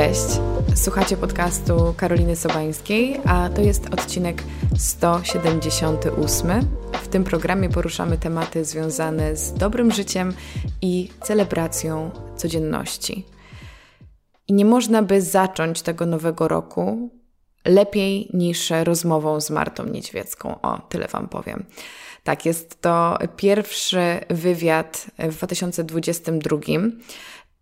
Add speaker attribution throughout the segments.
Speaker 1: Cześć, słuchacie podcastu Karoliny Sobańskiej, a to jest odcinek 178. W tym programie poruszamy tematy związane z dobrym życiem i celebracją codzienności. I nie można by zacząć tego nowego roku lepiej niż rozmową z Martą Niedźwiecką. O, tyle Wam powiem. Tak, jest to pierwszy wywiad w 2022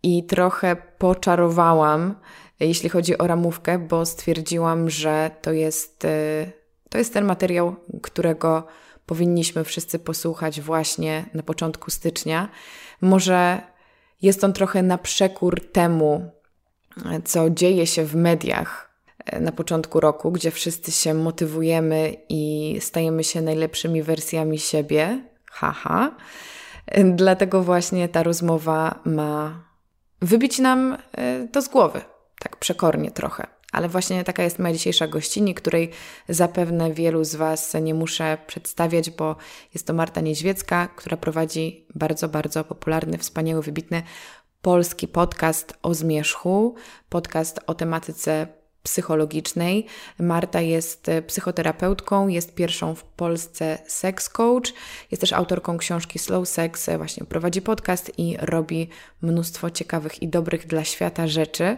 Speaker 1: i trochę poczarowałam, jeśli chodzi o ramówkę, bo stwierdziłam, że to jest, y, to jest ten materiał, którego powinniśmy wszyscy posłuchać właśnie na początku stycznia. Może jest on trochę na przekór temu, co dzieje się w mediach y, na początku roku, gdzie wszyscy się motywujemy i stajemy się najlepszymi wersjami siebie. Haha. Dlatego właśnie ta rozmowa ma wybić nam e, to z głowy, tak przekornie trochę. Ale właśnie taka jest moja dzisiejsza gościni, której zapewne wielu z Was nie muszę przedstawiać, bo jest to Marta Niedźwiecka, która prowadzi bardzo, bardzo popularny, wspaniały, wybitny polski podcast o zmierzchu, podcast o tematyce psychologicznej. Marta jest e, psychoterapeutką, jest pierwszą w Polsce sex coach, jest też autorką książki Slow Sex, e, właśnie prowadzi podcast i robi mnóstwo ciekawych i dobrych dla świata rzeczy. E,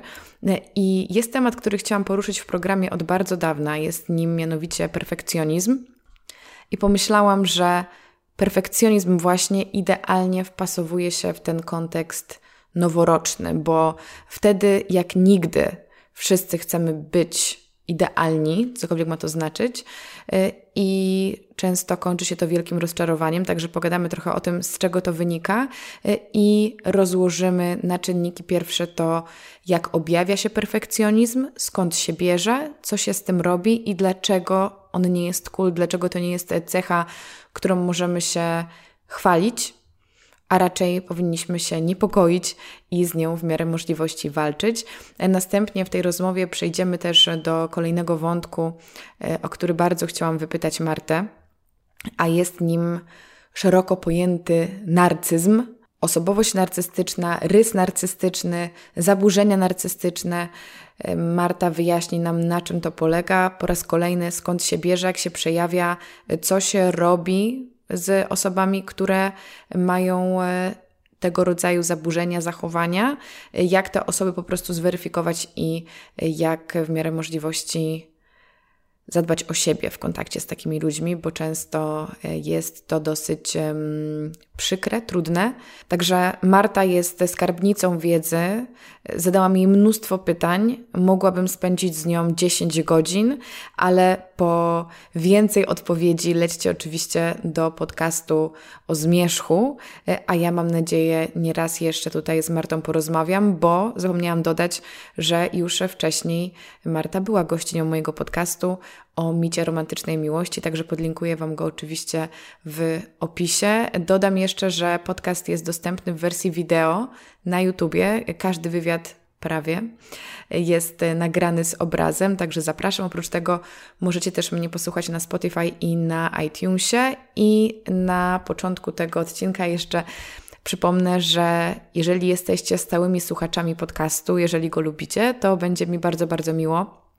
Speaker 1: I jest temat, który chciałam poruszyć w programie od bardzo dawna, jest nim mianowicie perfekcjonizm. I pomyślałam, że perfekcjonizm właśnie idealnie wpasowuje się w ten kontekst noworoczny, bo wtedy jak nigdy wszyscy chcemy być idealni, cokolwiek ma to znaczyć, y, i często kończy się to wielkim rozczarowaniem, także pogadamy trochę o tym, z czego to wynika y, i rozłożymy na czynniki pierwsze to, jak objawia się perfekcjonizm, skąd się bierze, co się z tym robi i dlaczego on nie jest cool, dlaczego to nie jest cecha, którą możemy się chwalić, a raczej powinniśmy się niepokoić i z nią w miarę możliwości walczyć. Następnie w tej rozmowie przejdziemy też do kolejnego wątku, e, o który bardzo chciałam wypytać Martę, a jest nim szeroko pojęty narcyzm, osobowość narcystyczna, rys narcystyczny, zaburzenia narcystyczne. E, Marta wyjaśni nam, na czym to polega, po raz kolejny skąd się bierze, jak się przejawia, co się robi z osobami, które mają e, tego rodzaju zaburzenia zachowania, jak te osoby po prostu zweryfikować i jak w miarę możliwości zadbać o siebie w kontakcie z takimi ludźmi, bo często e, jest to dosyć um, przykre, trudne. Także Marta jest skarbnicą wiedzy. Zadałam jej mnóstwo pytań. Mogłabym spędzić z nią 10 godzin, ale po więcej odpowiedzi lećcie oczywiście do podcastu o zmierzchu, e, a ja mam nadzieję nieraz jeszcze tutaj z Martą porozmawiam, bo zapomniałam dodać, że już wcześniej Marta była gościnią mojego podcastu o micie romantycznej miłości, także podlinkuję Wam go oczywiście w opisie. Dodam jeszcze, że podcast jest dostępny w wersji wideo na YouTubie. Każdy wywiad prawie jest nagrany z obrazem, także zapraszam. Oprócz tego możecie też mnie posłuchać na Spotify i na iTunesie. I na początku tego odcinka jeszcze Przypomnę, że jeżeli jesteście stałymi słuchaczami podcastu, jeżeli go lubicie, to będzie mi bardzo, bardzo miło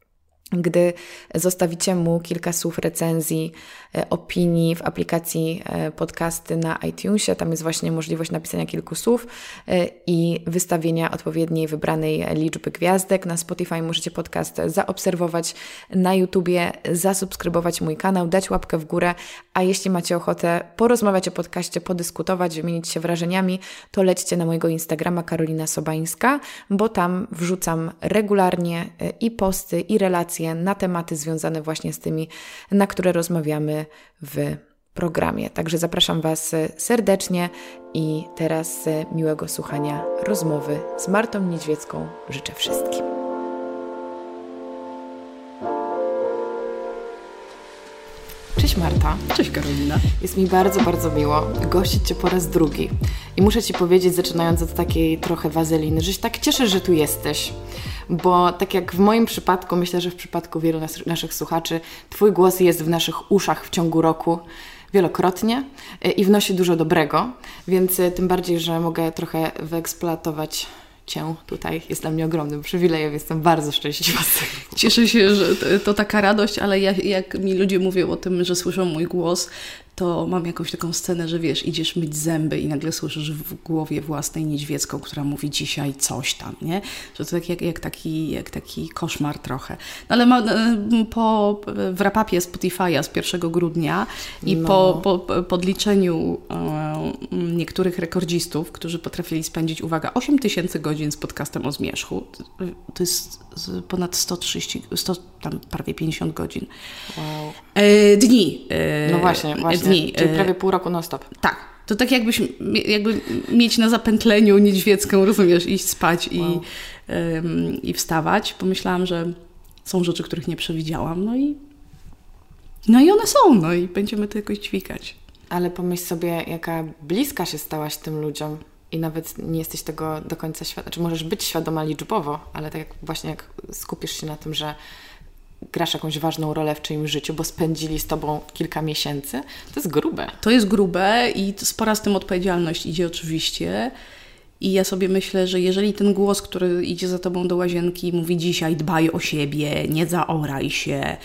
Speaker 1: gdy zostawicie mu kilka słów recenzji, e, opinii w aplikacji e, podcasty na iTunesie, tam jest właśnie możliwość napisania kilku słów e, i wystawienia odpowiedniej wybranej liczby gwiazdek. Na Spotify możecie podcast zaobserwować, na YouTubie zasubskrybować mój kanał, dać łapkę w górę, a jeśli macie ochotę porozmawiać o podcaście, podyskutować, wymienić się wrażeniami, to lećcie na mojego Instagrama Karolina Sobańska, bo tam wrzucam regularnie i posty, i relacje na tematy związane właśnie z tymi, na które rozmawiamy w programie. Także zapraszam Was serdecznie i teraz miłego słuchania rozmowy z Martą Niedźwiecką. Życzę wszystkim. Cześć Marta.
Speaker 2: Cześć Karolina.
Speaker 1: Jest mi bardzo, bardzo miło gościć Cię po raz drugi. I muszę Ci powiedzieć, zaczynając od takiej trochę wazeliny, że się tak cieszę, że tu jesteś bo tak jak w moim przypadku, myślę, że w przypadku wielu nas, naszych słuchaczy, Twój głos jest w naszych uszach w ciągu roku wielokrotnie e, i wnosi dużo dobrego, więc e, tym bardziej, że mogę trochę wyeksploatować Cię tutaj jest dla mnie ogromnym przywilejem. Jestem bardzo szczęśliwa z tego.
Speaker 2: Cieszę się, że to, to taka radość, ale ja, jak mi ludzie mówią o tym, że słyszą mój głos, to mam jakąś taką scenę, że wiesz, idziesz myć zęby i nagle słyszysz w głowie własnej niedźwiecką, która mówi dzisiaj coś tam, nie? Że to tak jak, jak, taki, jak taki koszmar trochę. No ale ma, e, po, w rapapie Spotify'a z 1 grudnia i no. po, po podliczeniu e, niektórych rekordzistów, którzy potrafili spędzić, uwaga, 8 tysięcy godzin z podcastem o zmierzchu, to jest ponad 130, 100, tam prawie 50 godzin. Wow. E, dni.
Speaker 1: No właśnie, właśnie. Dni. Czyli e, prawie pół roku non-stop.
Speaker 2: Tak. To tak jakbyś jakby mieć na zapętleniu niedźwiecką, rozumiesz, iść spać wow. i, i wstawać. Pomyślałam, że są rzeczy, których nie przewidziałam, no i no i one są, no i będziemy to jakoś dźwigać.
Speaker 1: Ale pomyśl sobie, jaka bliska się stałaś tym ludziom i nawet nie jesteś tego do końca świadoma, czy możesz być świadoma liczbowo, ale tak jak właśnie jak skupisz się na tym, że grasz jakąś ważną rolę w czyimś życiu, bo spędzili z tobą kilka miesięcy, to jest grube.
Speaker 2: To jest grube i spora z tym odpowiedzialność idzie oczywiście. I ja sobie myślę, że jeżeli ten głos, który idzie za tobą do łazienki, mówi dzisiaj dbaj o siebie, nie zaoraj się,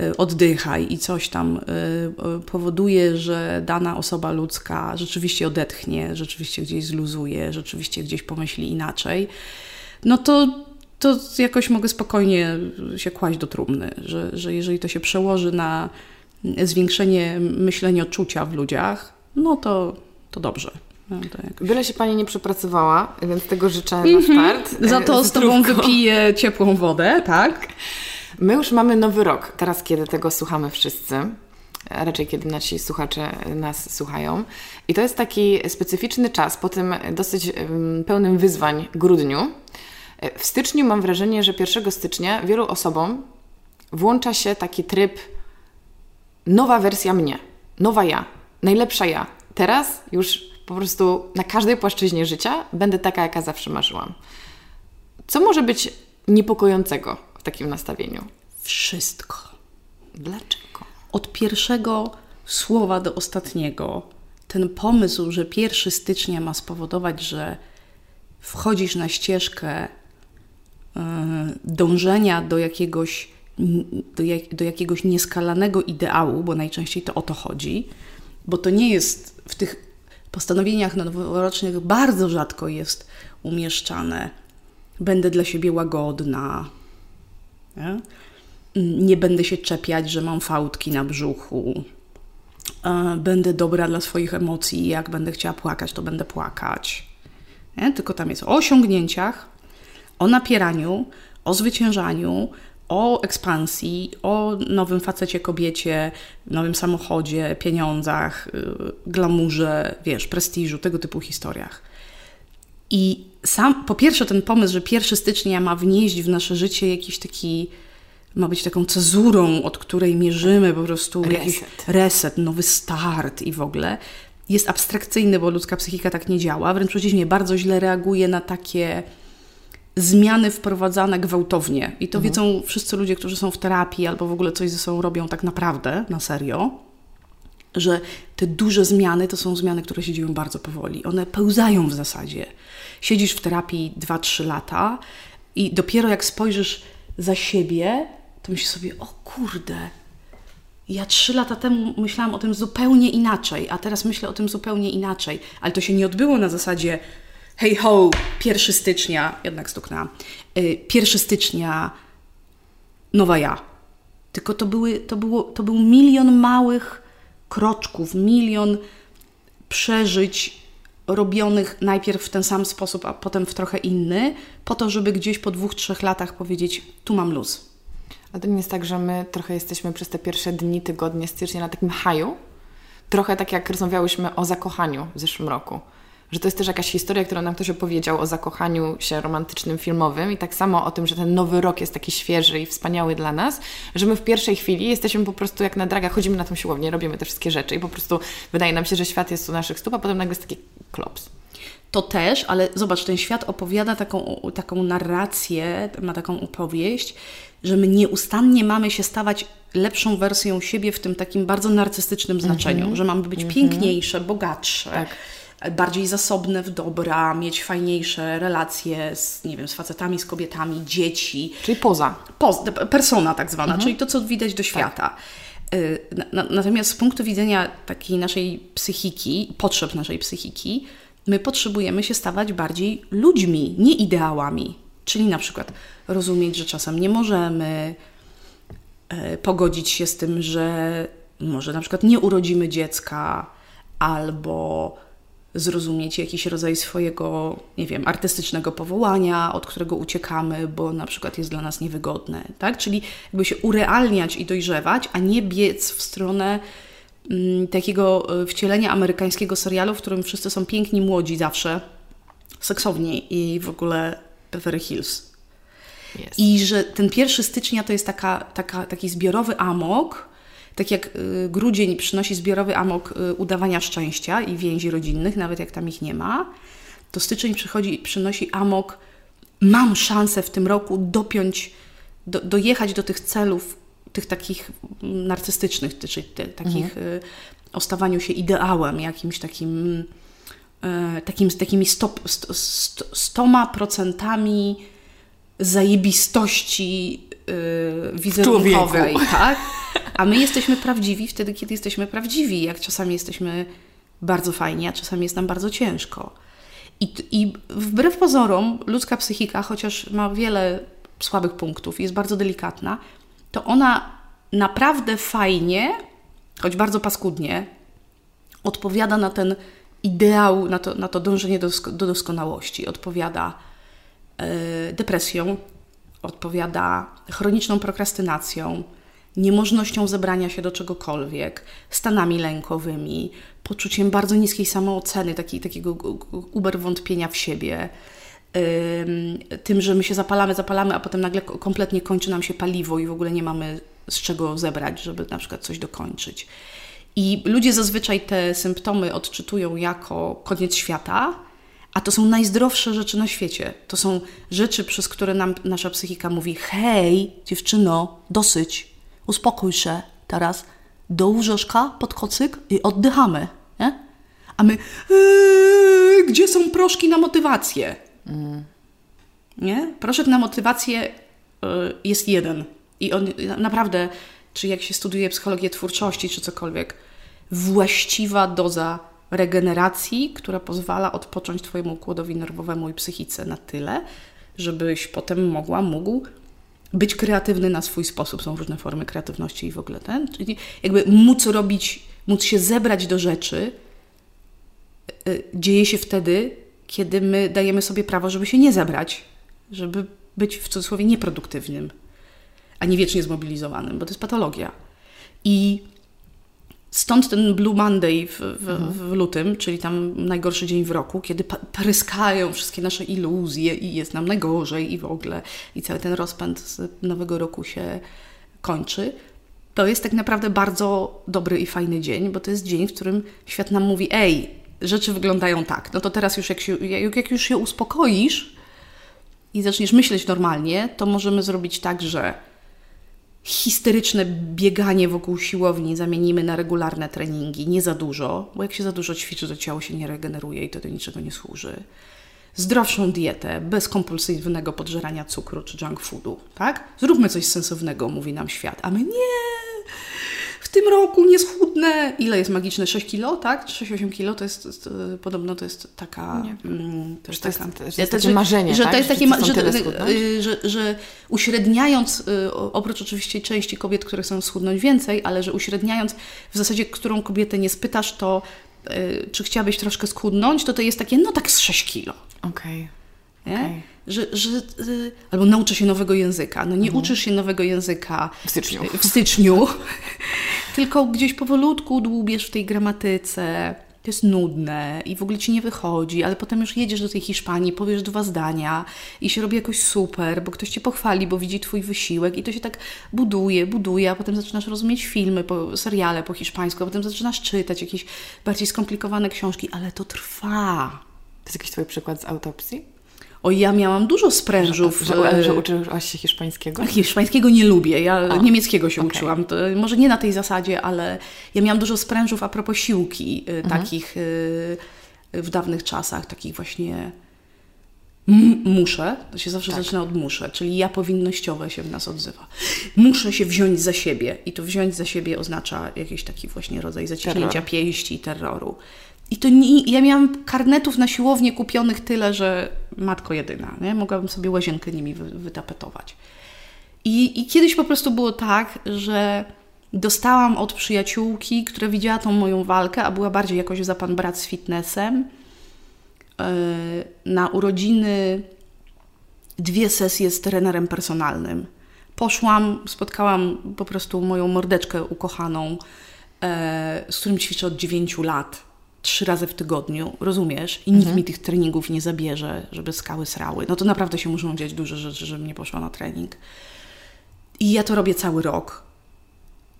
Speaker 2: y, oddychaj i coś tam y, y, powoduje, że dana osoba ludzka rzeczywiście odetchnie, rzeczywiście gdzieś zluzuje, rzeczywiście gdzieś pomyśli inaczej, no to to jakoś mogę spokojnie się kłaść do trumny, że, że jeżeli to się przełoży na zwiększenie myślenia czucia w ludziach, no to, to dobrze. No,
Speaker 1: to Byle się Pani nie przepracowała, więc tego życzę mm -hmm. na start.
Speaker 2: Za to z, z Tobą wypiję ciepłą wodę, tak?
Speaker 1: My już mamy nowy rok, teraz kiedy tego słuchamy wszyscy. Raczej kiedy nasi słuchacze nas słuchają. I to jest taki specyficzny czas po tym dosyć pełnym wyzwań grudniu, w styczniu mam wrażenie, że 1 stycznia wielu osobom włącza się taki tryb nowa wersja mnie, nowa ja, najlepsza ja. Teraz już po prostu na każdej płaszczyźnie życia będę taka, jaka zawsze marzyłam. Co może być niepokojącego w takim nastawieniu?
Speaker 2: Wszystko.
Speaker 1: Dlaczego?
Speaker 2: Od pierwszego słowa do ostatniego. Ten pomysł, że 1 stycznia ma spowodować, że wchodzisz na ścieżkę E, dążenia do jakiegoś, do, jak, do jakiegoś nieskalanego ideału, bo najczęściej to o to chodzi, bo to nie jest w tych postanowieniach noworocznych bardzo rzadko jest umieszczane. Będę dla siebie łagodna. Nie, nie będę się czepiać, że mam fałdki na brzuchu. E, będę dobra dla swoich emocji. Jak będę chciała płakać, to będę płakać. Nie? Tylko tam jest o osiągnięciach, o napieraniu, o zwyciężaniu, o ekspansji, o nowym facecie, kobiecie, nowym samochodzie, pieniądzach, yy, glamurze, wiesz, prestiżu, tego typu historiach. I sam, po pierwsze, ten pomysł, że 1 stycznia ma wnieść w nasze życie jakiś taki, ma być taką cezurą, od której mierzymy po prostu reset. jakiś reset, nowy start i w ogóle, jest abstrakcyjny, bo ludzka psychika tak nie działa. Wręcz przeciwnie, bardzo źle reaguje na takie zmiany wprowadzane gwałtownie. I to mhm. wiedzą wszyscy ludzie, którzy są w terapii albo w ogóle coś ze sobą robią tak naprawdę, na serio, że te duże zmiany to są zmiany, które się dzieją bardzo powoli. One pełzają w zasadzie. Siedzisz w terapii 2-3 lata i dopiero jak spojrzysz za siebie, to myślisz sobie, o kurde, ja trzy lata temu myślałam o tym zupełnie inaczej, a teraz myślę o tym zupełnie inaczej. Ale to się nie odbyło na zasadzie, hej ho, 1 stycznia, jednak stuknęłam, 1 stycznia, nowa ja. Tylko to, były, to, było, to był milion małych kroczków, milion przeżyć robionych najpierw w ten sam sposób, a potem w trochę inny, po to, żeby gdzieś po dwóch, trzech latach powiedzieć, tu mam luz.
Speaker 1: A to nie jest tak, że my trochę jesteśmy przez te pierwsze dni, tygodnie stycznia na takim haju? Trochę tak jak rozmawiałyśmy o zakochaniu w zeszłym roku że to jest też jakaś historia, którą nam ktoś opowiedział o zakochaniu się romantycznym, filmowym i tak samo o tym, że ten nowy rok jest taki świeży i wspaniały dla nas, że my w pierwszej chwili jesteśmy po prostu jak na dragach, chodzimy na tą siłownię, robimy te wszystkie rzeczy i po prostu wydaje nam się, że świat jest u naszych stóp, a potem nagle jest taki klops.
Speaker 2: To też, ale zobacz, ten świat opowiada taką, taką narrację, ma taką opowieść, że my nieustannie mamy się stawać lepszą wersją siebie w tym takim bardzo narcystycznym znaczeniu, mm -hmm. że mamy być mm -hmm. piękniejsze, bogatsze. Tak bardziej zasobne w dobra, mieć fajniejsze relacje z, nie wiem, z facetami, z kobietami, dzieci.
Speaker 1: Czyli poza.
Speaker 2: Poz, persona tak zwana, czyli to, co widać do świata. Y, na, natomiast z punktu widzenia takiej naszej psychiki, potrzeb naszej psychiki, my potrzebujemy się stawać bardziej ludźmi, nie ideałami. Czyli na przykład rozumieć, że czasem nie możemy e, pogodzić się z tym, że może na przykład nie urodzimy dziecka, albo zrozumieć jakiś rodzaj swojego, nie wiem, artystycznego powołania, od którego uciekamy, bo na przykład jest dla nas niewygodne, tak? Czyli jakby się urealniać i dojrzewać, a nie biec w stronę mm, takiego e, wcielenia amerykańskiego serialu, w którym wszyscy są piękni, młodzi zawsze, seksowni i w ogóle Beverly Hills. Yes. I że ten 1 stycznia to jest taka, taka, taki zbiorowy amok, tak jak y, grudzień przynosi zbiorowy amok y, udawania szczęścia i więzi rodzinnych, nawet jak tam ich nie ma, to styczeń przychodzi, przynosi amok. Mam szansę w tym roku dopiąć, do, dojechać do tych celów, tych takich narcystycznych, czyli te, takich mhm. Y, o stawaniu się ideałem, jakimś takim, takim takimi stop, st, st, stoma procentami zajebistości yy, wizerunkowej, tak? A my jesteśmy prawdziwi wtedy, kiedy jesteśmy prawdziwi. Jak czasami jesteśmy bardzo fajni, a czasami jest nam bardzo ciężko. I, I wbrew pozorom, ludzka psychika, chociaż ma wiele słabych punktów, jest bardzo delikatna, to ona naprawdę fajnie, choć bardzo paskudnie, odpowiada na ten ideał, na to, na to dążenie do, do doskonałości. Odpowiada yy, depresją, odpowiada chroniczną prokrastynacją, niemożnością zebrania się do czegokolwiek, stanami lękowymi, poczuciem bardzo niskiej samooceny, taki, takiego uber wątpienia w siebie, tym, że my się zapalamy, zapalamy, a potem nagle kompletnie kończy nam się paliwo i w ogóle nie mamy z czego zebrać, żeby na przykład coś dokończyć. I ludzie zazwyczaj te symptomy odczytują jako koniec świata, a to są najzdrowsze rzeczy na świecie. To są rzeczy, przez które nam nasza psychika mówi: hej, dziewczyno, dosyć, uspokój się teraz, do łóżeczka pod kocyk i oddychamy. Nie? A my, yy, gdzie są proszki na motywację? Mm. Nie? Proszek na motywację yy, jest jeden. I on naprawdę, czy jak się studiuje psychologię twórczości, czy cokolwiek, właściwa doza regeneracji, która pozwala odpocząć Twojemu układowi nerwowemu i psychice na tyle, żebyś potem mogła, mógł być kreatywny na swój sposób. Są różne formy kreatywności i w ogóle ten. Czyli jakby móc robić, móc się zebrać do rzeczy, y, dzieje się wtedy, kiedy my dajemy sobie prawo, żeby się nie zebrać, żeby być w cudzysłowie nieproduktywnym, a nie wiecznie zmobilizowanym, bo to jest patologia. I Stąd ten Blue Monday w, w, mhm. w, lutym, czyli tam najgorszy dzień w roku, kiedy pryskają wszystkie nasze iluzje i jest nam najgorzej i w ogóle, i cały ten rozpęd z nowego roku się kończy. To jest tak naprawdę bardzo dobry i fajny dzień, bo to jest dzień, w którym świat nam mówi: Ej, rzeczy wyglądają tak. No to teraz już, jak, się, jak już się uspokoisz i zaczniesz myśleć normalnie, to możemy zrobić tak, że histeryczne bieganie wokół siłowni zamienimy na regularne treningi, nie za dużo, bo jak się za dużo ćwiczy, to ciało się nie regeneruje i to do niczego nie służy. Zdrowszą dietę, bez kompulsywnego podżerania cukru czy junk foodu, tak? Zróbmy coś sensownego, mówi nam świat, a my nie, tym roku nie schudnę. Ile jest magiczne? 6 kilo, tak? 6-8 kilo to jest, to jest, podobno to jest taka...
Speaker 1: Mm, to jest, to jest, taka, to jest, takie marzenie,
Speaker 2: że,
Speaker 1: tak?
Speaker 2: to jest takie, że, że, że, że uśredniając, y, oprócz oczywiście części kobiet, które chcą schudnąć więcej, ale że uśredniając w zasadzie, którą kobietę nie spytasz, to y, czy chciałabyś troszkę schudnąć, to to jest takie, no tak z 6 kilo.
Speaker 1: Okej. Okay. Okay.
Speaker 2: Że, że, y, albo nauczę się nowego języka. No nie mhm. uczysz się nowego języka
Speaker 1: w styczniu,
Speaker 2: w styczniu tylko gdzieś powolutku dłubiesz w tej gramatyce. To jest nudne i w ogóle ci nie wychodzi, ale potem już jedziesz do tej Hiszpanii, powiesz dwa zdania i się robi jakoś super, bo ktoś cię pochwali, bo widzi twój wysiłek i to się tak buduje, buduje, a potem zaczynasz rozumieć filmy, po, seriale po hiszpańsku, a potem zaczynasz czytać jakieś bardziej skomplikowane książki, ale to trwa.
Speaker 1: To jest jakiś twój przykład z autopsji?
Speaker 2: O, ja miałam dużo sprężów.
Speaker 1: Że, że, że uczyłaś się hiszpańskiego?
Speaker 2: Hiszpańskiego nie lubię, ja o, niemieckiego się okay. uczyłam. To może nie na tej zasadzie, ale ja miałam dużo sprężów a propos siłki, y, mhm. takich w dawnych czasach, takich właśnie muszę, to się zawsze tak. zaczyna od muszę, czyli ja powinnościowe się w nas odzywa. Muszę się wziąć za siebie i to wziąć za siebie oznacza jakiś taki właśnie rodzaj zaciśnięcia Terror. pięści i terroru. I to nie, ja miałam karnetów na siłownię kupionych tyle, że matko jedyna, nie? mogłabym sobie łazienkę nimi wy, wytapetować. I, I kiedyś po prostu było tak, że dostałam od przyjaciółki, która widziała tą moją walkę, a była bardziej jakoś za pan brat z fitnessem, E, na urodziny dwie sesje z trenerem personalnym. Poszłam, spotkałam po prostu moją mordeczkę ukochaną, e, z którym ćwiczę od 9 lat, trzy razy w tygodniu, rozumiesz? I nikt mhm. mi tych treningów nie zabierze, żeby skały srały. No to naprawdę się muszą dziać duże rzeczy, żebym nie poszła na trening. I ja to robię cały rok.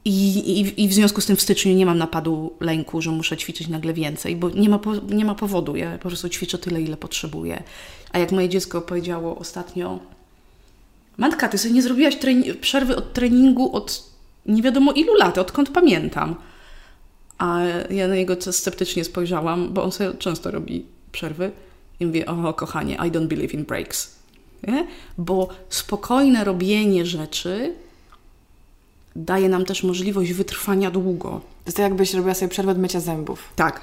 Speaker 2: I, i, I w związku z tym w styczniu nie mam napadu lęku, że muszę ćwiczyć nagle więcej, bo nie ma, po, nie ma powodu. Ja po prostu ćwiczę tyle, ile potrzebuję. A jak moje dziecko powiedziało ostatnio, Matka, ty sobie nie zrobiłaś przerwy od treningu od nie wiadomo ilu lat, odkąd pamiętam. A ja na niego sceptycznie spojrzałam, bo on sobie często robi przerwy i mówię, o kochanie, I don't believe in breaks. Nie? Bo spokojne robienie rzeczy daje nam też możliwość wytrwania długo. To
Speaker 1: jest tak, jakbyś robiła sobie przerwę od mycia zębów.
Speaker 2: Tak.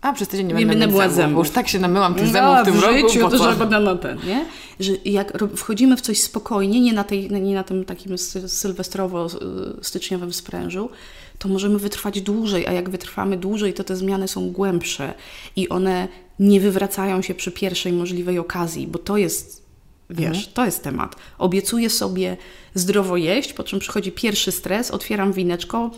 Speaker 1: A, przez tydzień nie, nie będę myła zębów. zębów. Już tak się namyłam tych no, zębów w tym w
Speaker 2: życiu, roku. to na ten, nie? Że jak wchodzimy w coś spokojnie, nie na, tej, nie na tym takim sylwestrowo-styczniowym sprężu, to możemy wytrwać dłużej, a jak wytrwamy dłużej, to te zmiany są głębsze i one nie wywracają się przy pierwszej możliwej okazji, bo to jest Wiesz, mhm. to jest temat. Obiecuję sobie zdrowo jeść, po czym przychodzi pierwszy stres, otwieram wineczko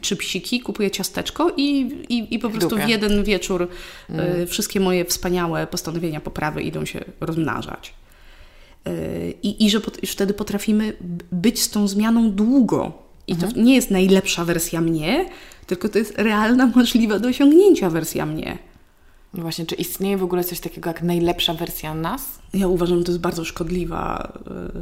Speaker 2: czy psiki, kupuję ciasteczko i, i, i po prostu w jeden wieczór mhm. y, wszystkie moje wspaniałe postanowienia poprawy idą się rozmnażać. Y, I, i że pot, wtedy potrafimy być z tą zmianą długo. I mhm. to nie jest najlepsza wersja mnie, tylko to jest realna, możliwa do osiągnięcia wersja mnie.
Speaker 1: No właśnie, czy istnieje w ogóle coś takiego jak najlepsza wersja nas?
Speaker 2: Ja uważam, że to jest bardzo szkodliwa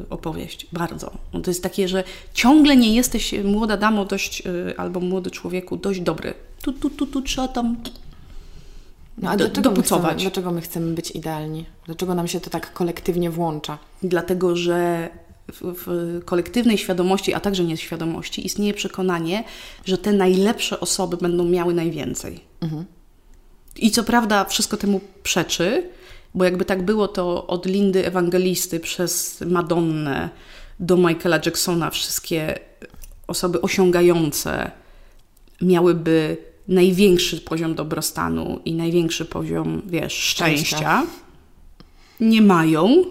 Speaker 2: y, opowieść. Bardzo. No to jest takie, że ciągle nie jesteś młoda damo dość, y, albo młody człowieku dość dobry. Tu, tu, tu, tu trzeba tam
Speaker 1: no, a do, dlaczego dopucować. My chcemy, dlaczego my chcemy być idealni? Dlaczego nam się to tak kolektywnie włącza?
Speaker 2: Dlatego, że w, kolektywnej świadomości, a także nieświadomości istnieje przekonanie, że te najlepsze osoby będą miały najwięcej. Mhm. I co prawda wszystko temu przeczy, bo jakby tak było, to od Lindy Ewangelisty przez Madonnę do Michaela Jacksona wszystkie osoby osiągające miałyby największy poziom dobrostanu i największy poziom, wiesz, szczęścia. szczęścia. Nie mają.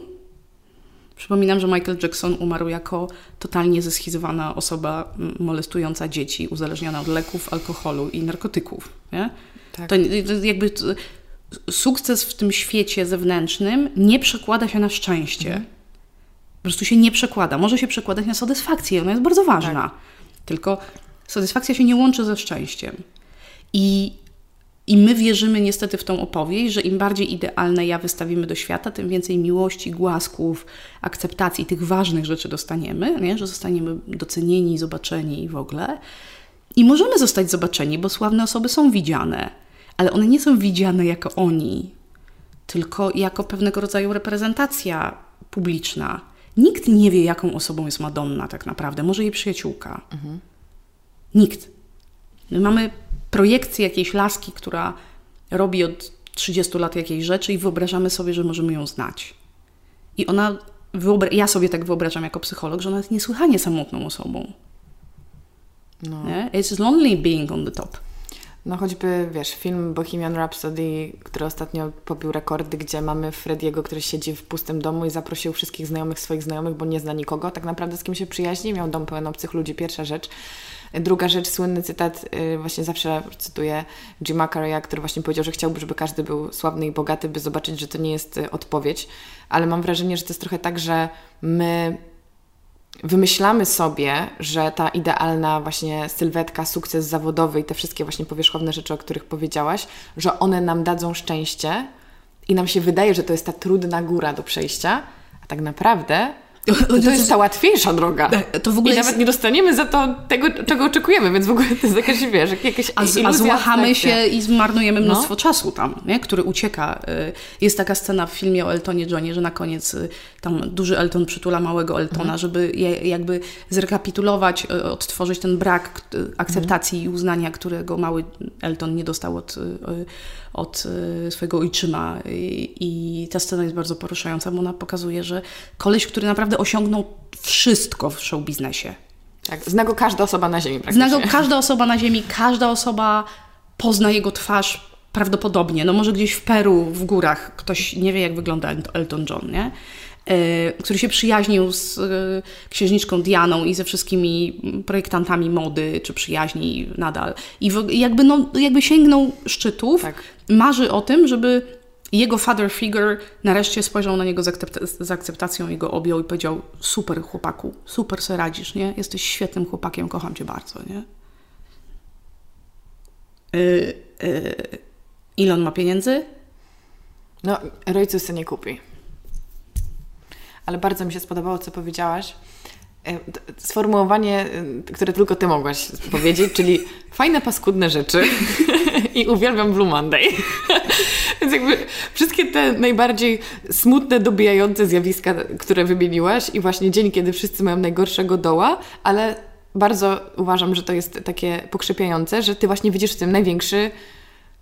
Speaker 2: Przypominam, że Michael Jackson umarł jako totalnie zeschizowana osoba molestująca dzieci, uzależniona od leków, alkoholu i narkotyków. Nie? Tak. To, to jakby to, sukces w tym świecie zewnętrznym nie przekłada się na szczęście. Mhm. Po prostu się nie przekłada. Może się przekładać na satysfakcję, ona jest bardzo ważna. Tak. Tylko satysfakcja się nie łączy ze szczęściem. I, I my wierzymy niestety w tą opowieść, że im bardziej idealne ja wystawimy do świata, tym więcej miłości, głasków, akceptacji, tych ważnych rzeczy dostaniemy, nie? że zostaniemy docenieni, zobaczeni i w ogóle. I możemy zostać zobaczeni, bo sławne osoby są widziane ale one nie są widziane jako oni, tylko jako pewnego rodzaju reprezentacja publiczna. Nikt nie wie, jaką osobą jest Madonna tak naprawdę, może jej przyjaciółka. Mhm. Nikt. My mamy projekcję jakiejś laski, która robi od 30 lat jakiejś rzeczy i wyobrażamy sobie, że możemy ją znać. I ona, ja sobie tak wyobrażam jako psycholog, że ona jest niesłychanie samotną osobą. No. It's lonely being on the top.
Speaker 1: No choćby, wiesz, film Bohemian Rhapsody, który ostatnio pobił rekordy, gdzie mamy Frediego, który siedzi w pustym domu i zaprosił wszystkich znajomych swoich znajomych, bo nie zna nikogo, tak naprawdę z kim się przyjaźni, miał dom pełen obcych ludzi, pierwsza rzecz. Druga rzecz, słynny cytat, y, właśnie zawsze cytuję Jima Carreya, który właśnie powiedział, że chciałby, żeby każdy był sławny i bogaty, by zobaczyć, że to nie jest y, odpowiedź, ale mam wrażenie, że to jest trochę tak, że my wymyślamy sobie, że ta idealna właśnie sylwetka, sukces zawodowy i te wszystkie właśnie powierzchowne rzeczy, o których powiedziałaś, że one nam dadzą szczęście i nam się wydaje, że to jest ta trudna góra do przejścia, a tak naprawdę To jest ta łatwiejsza droga.
Speaker 2: To w ogóle
Speaker 1: I
Speaker 2: jest...
Speaker 1: nawet nie dostaniemy za to tego, czego oczekujemy, więc w ogóle to jest jakaś, wiesz, jakieś
Speaker 2: A, a złachamy się i zmarnujemy mnóstwo no. czasu tam, nie? który ucieka. Y, jest taka scena w filmie o Eltonie Johnie, że na koniec y, tam duży Elton przytula małego Eltona, mhm. żeby je, jakby zrekapitulować, y, odtworzyć ten brak akceptacji mhm. i uznania, którego mały Elton nie dostał od, od swojego ojczyma. I, I ta scena jest bardzo poruszająca, bo ona pokazuje, że koleś, który naprawdę osiągnął wszystko w show biznesie.
Speaker 1: Tak, zna go każda osoba na ziemi praktycznie.
Speaker 2: Zna go każda osoba na ziemi, każda osoba pozna jego twarz prawdopodobnie. No może gdzieś w Peru, w górach, ktoś nie wie jak wygląda Elton John, nie? E, który się przyjaźnił z e, księżniczką Dianą i ze wszystkimi projektantami mody, czy przyjaźni nadal. I jakby, no, jakby sięgnął szczytów, tak. marzy o tym, żeby jego father figure nareszcie spojrzał na niego z, akcepta z akceptacją i go objął i powiedział super chłopaku, super sobie radzisz, nie? Jesteś świetnym chłopakiem, kocham cię bardzo, nie? Yy, yy, ile on ma pieniędzy?
Speaker 1: No, rodziców sobie nie kupi. Ale bardzo mi się spodobało, co powiedziałaś. E, sformułowanie, e, które tylko Ty mogłaś powiedzieć, czyli fajne, paskudne rzeczy i uwielbiam Blue Monday. Więc jakby wszystkie te najbardziej smutne, dobijające zjawiska, które wymieniłaś i właśnie dzień, kiedy wszyscy mają najgorszego doła, ale bardzo uważam, że to jest takie pokrzepiające, że Ty właśnie widzisz w tym największy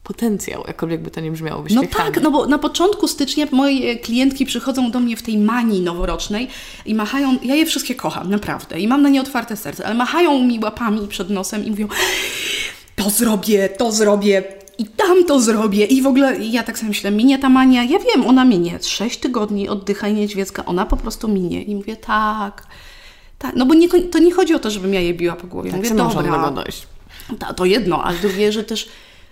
Speaker 1: potencjał, jakkolwiek by to nie brzmiało
Speaker 2: No tak, no bo na początku stycznia moje klientki przychodzą do mnie w tej manii noworocznej i machają, ja je wszystkie kocham, naprawdę, i mam na nie otwarte serce, ale machają mi łapami przed nosem i mówią to zrobię, to zrobię, i tam to zrobię. I w ogóle ja tak sobie myślę, minie ta mania. Ja wiem, ona minie. Sześć tygodni oddychaj niedźwiecka, ona po prostu minie. I mówię, tak, tak. No bo nie, to nie chodzi o to, żebym ja je biła po głowie.
Speaker 1: Tak,
Speaker 2: mówię,
Speaker 1: dobra. dojść.
Speaker 2: To, to jedno, ale drugie, że też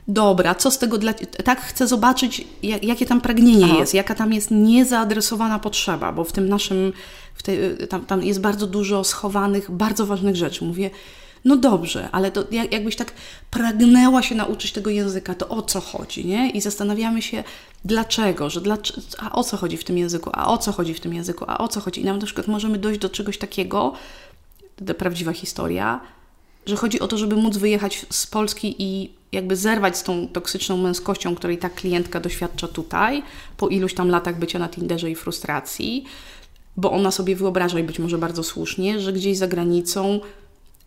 Speaker 2: dobra, co z tego dla... Tak chcę zobaczyć, jak, jakie tam pragnienie Aha. jest, jaka tam jest niezaadresowana potrzeba, bo w tym naszym... W tej, tam, tam jest bardzo dużo schowanych, bardzo ważnych rzeczy. Mówię, no dobrze, ale to jakbyś tak pragnęła się nauczyć tego języka, to o co chodzi, nie? I zastanawiamy się, dlaczego, że dla, a o co chodzi w tym języku, a o co chodzi w tym języku, a o co chodzi. I nam na przykład możemy dojść do czegoś takiego, to prawdziwa historia, że chodzi o to, żeby móc wyjechać z Polski i jakby zerwać z tą toksyczną męskością, której ta klientka doświadcza tutaj, po iluś tam latach bycia na Tinderze i frustracji, bo ona sobie wyobraża i być może bardzo słusznie, że gdzieś za granicą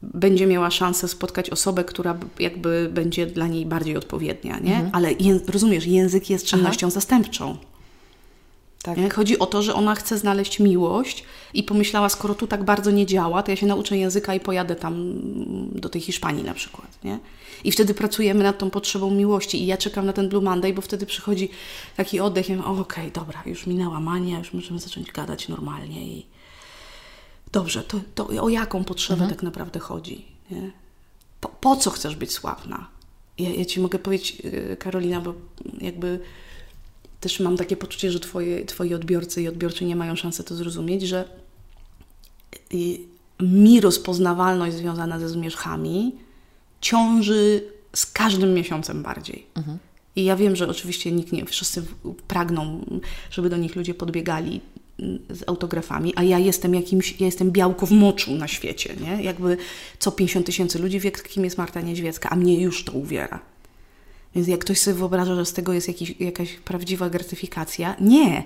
Speaker 2: będzie miała szansę spotkać osobę, która jakby będzie dla niej bardziej odpowiednia, nie? Mhm. Ale rozumiesz, język jest czynnością Aha. zastępczą. Tak. Chodzi o to, że ona chce znaleźć miłość i pomyślała, skoro tu tak bardzo nie działa, to ja się nauczę języka i pojadę tam do tej Hiszpanii na przykład. Nie? I wtedy pracujemy nad tą potrzebą miłości i ja czekam na ten Blue Monday, bo wtedy przychodzi taki oddech, ja mówię, okej, okay, dobra, już minęła mania, już możemy zacząć gadać normalnie i dobrze, to, to o jaką potrzebę mhm. tak naprawdę chodzi? Nie? Po, po, co chcesz być sławna? Ja, ja Ci mogę powiedzieć, y, Karolina, bo jakby też mam takie poczucie, że twoje, Twoi odbiorcy i odbiorcy nie mają szansy to zrozumieć, że y, mi rozpoznawalność związana ze zmierzchami ciąży z każdym miesiącem bardziej. Mhm. I ja wiem, że oczywiście nikt nie, wszyscy pragną, żeby do nich ludzie podbiegali z autografami, a ja jestem jakimś, ja jestem białko w moczu na świecie, nie? Jakby co 50 tysięcy ludzi wie, kim jest Marta Niedźwiecka, a mnie już to uwiera. Więc jak ktoś sobie wyobraża, że z tego jest jakiś, jakaś prawdziwa gratyfikacja, nie.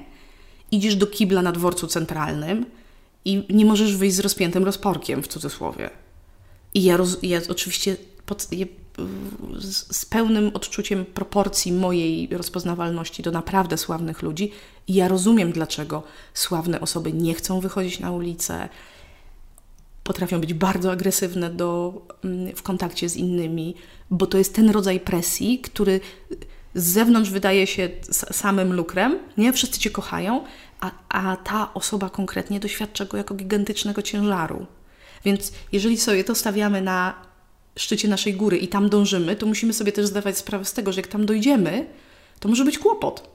Speaker 2: Idziesz do kibla na dworcu centralnym i nie możesz wyjść z rozpiętym rozporkiem, w cudzysłowie. I ja, roz, ja oczywiście pod, je, z, z, pełnym odczuciem proporcji mojej rozpoznawalności do naprawdę sławnych ludzi, i ja rozumiem, dlaczego sławne osoby nie chcą wychodzić na ulicę, potrafią być bardzo agresywne do, mm, w kontakcie z innymi, bo to jest ten rodzaj presji, który z zewnątrz wydaje się samym lukrem, nie? Wszyscy cię kochają, a, a ta osoba konkretnie doświadcza go jako gigantycznego ciężaru. Więc jeżeli sobie to stawiamy na szczycie naszej góry i tam dążymy, to musimy sobie też zdawać sprawę z tego, że jak tam dojdziemy, to może być kłopot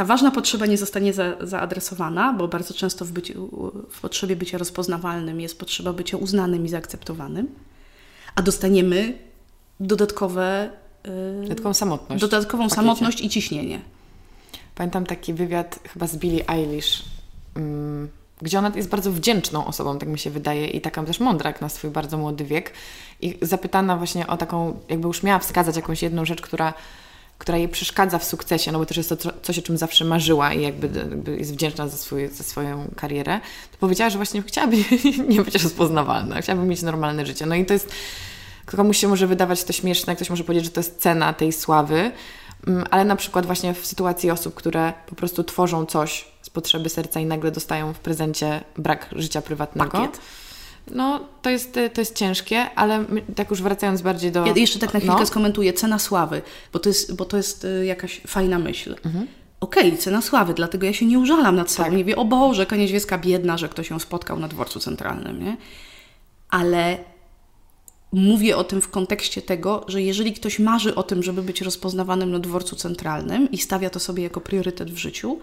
Speaker 2: ta ważna potrzeba nie zostanie za, zaadresowana, bo bardzo często w, byciu, w potrzebie bycia rozpoznawalnym jest potrzeba bycia uznanym i zaakceptowanym, a dostaniemy dodatkowe,
Speaker 1: yy, dodatkową samotność,
Speaker 2: dodatkową samotność i ciśnienie.
Speaker 1: Pamiętam taki wywiad chyba z Billie Eilish. Gdzie ona jest bardzo wdzięczną osobą, tak mi się wydaje, i taka też mądra na swój bardzo młody wiek. I zapytana właśnie o taką, jakby już miała wskazać jakąś jedną rzecz, która, która jej przeszkadza w sukcesie, no bo też jest to coś, o czym zawsze marzyła i jakby, jakby jest wdzięczna za, swój, za swoją karierę, to powiedziała, że właśnie chciałaby nie być rozpoznawalna, chciałaby mieć normalne życie. No i to jest, komuś się może wydawać to śmieszne, ktoś może powiedzieć, że to jest cena tej sławy, mm, ale na przykład właśnie w sytuacji osób, które po prostu tworzą coś z potrzeby serca i nagle dostają w prezencie brak życia prywatnego.
Speaker 2: Pakiet.
Speaker 1: No, to jest, to jest ciężkie, ale tak już wracając bardziej do...
Speaker 2: Ja jeszcze tak na chwilkę no. skomentuję. Cena sławy, bo to jest, bo to jest y, jakaś fajna myśl. Mhm. Okej, okay, cena sławy, dlatego ja się nie użalam nad sobą. Tak. Nie wie, o Boże, Konieczwieska biedna, że ktoś ją spotkał na dworcu centralnym, nie? Ale mówię o tym w kontekście tego, że jeżeli ktoś marzy o tym, żeby być rozpoznawanym na dworcu centralnym i stawia to sobie jako priorytet w życiu,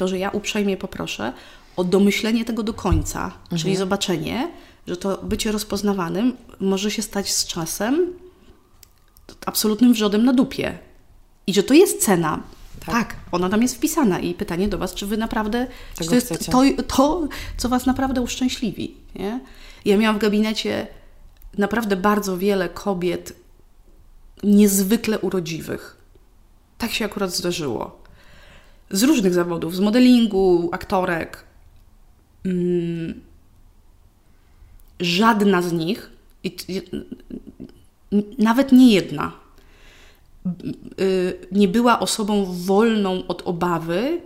Speaker 2: to że ja uprzejmie poproszę o domyślenie tego do końca, mhm. czyli zobaczenie, że to bycie rozpoznawanym może się stać z czasem absolutnym wrzodem na dupie. I że to jest cena. Tak. tak ona tam jest wpisana. I pytanie do Was, czy Wy naprawdę. Czy to jest to, to, co Was naprawdę uszczęśliwi. Nie? Ja miałam w gabinecie naprawdę bardzo wiele kobiet niezwykle urodziwych. Tak się akurat zdarzyło. Z różnych zawodów, z modelingu, aktorek. Mm, żadna z nich, nawet nie jedna, y, nie była osobą wolną od obawy,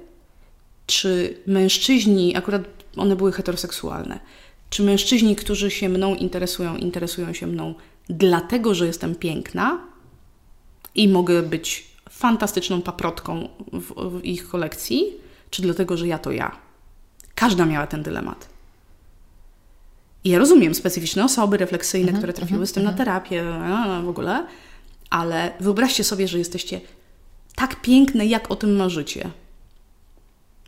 Speaker 2: czy mężczyźni, akurat one były heteroseksualne, czy mężczyźni, którzy się mną interesują, interesują się mną dlatego, że jestem piękna i mogę być fantastyczną paprotką w, w ich kolekcji, czy dlatego, że ja to ja. Każda miała ten dylemat. I ja rozumiem specyficzne osoby refleksyjne, mm -hmm, które trafiły mm -hmm, z tym mm -hmm. na mhm. terapię w ogóle, ale wyobraźcie sobie, że jesteście tak piękne, jak o tym marzycie.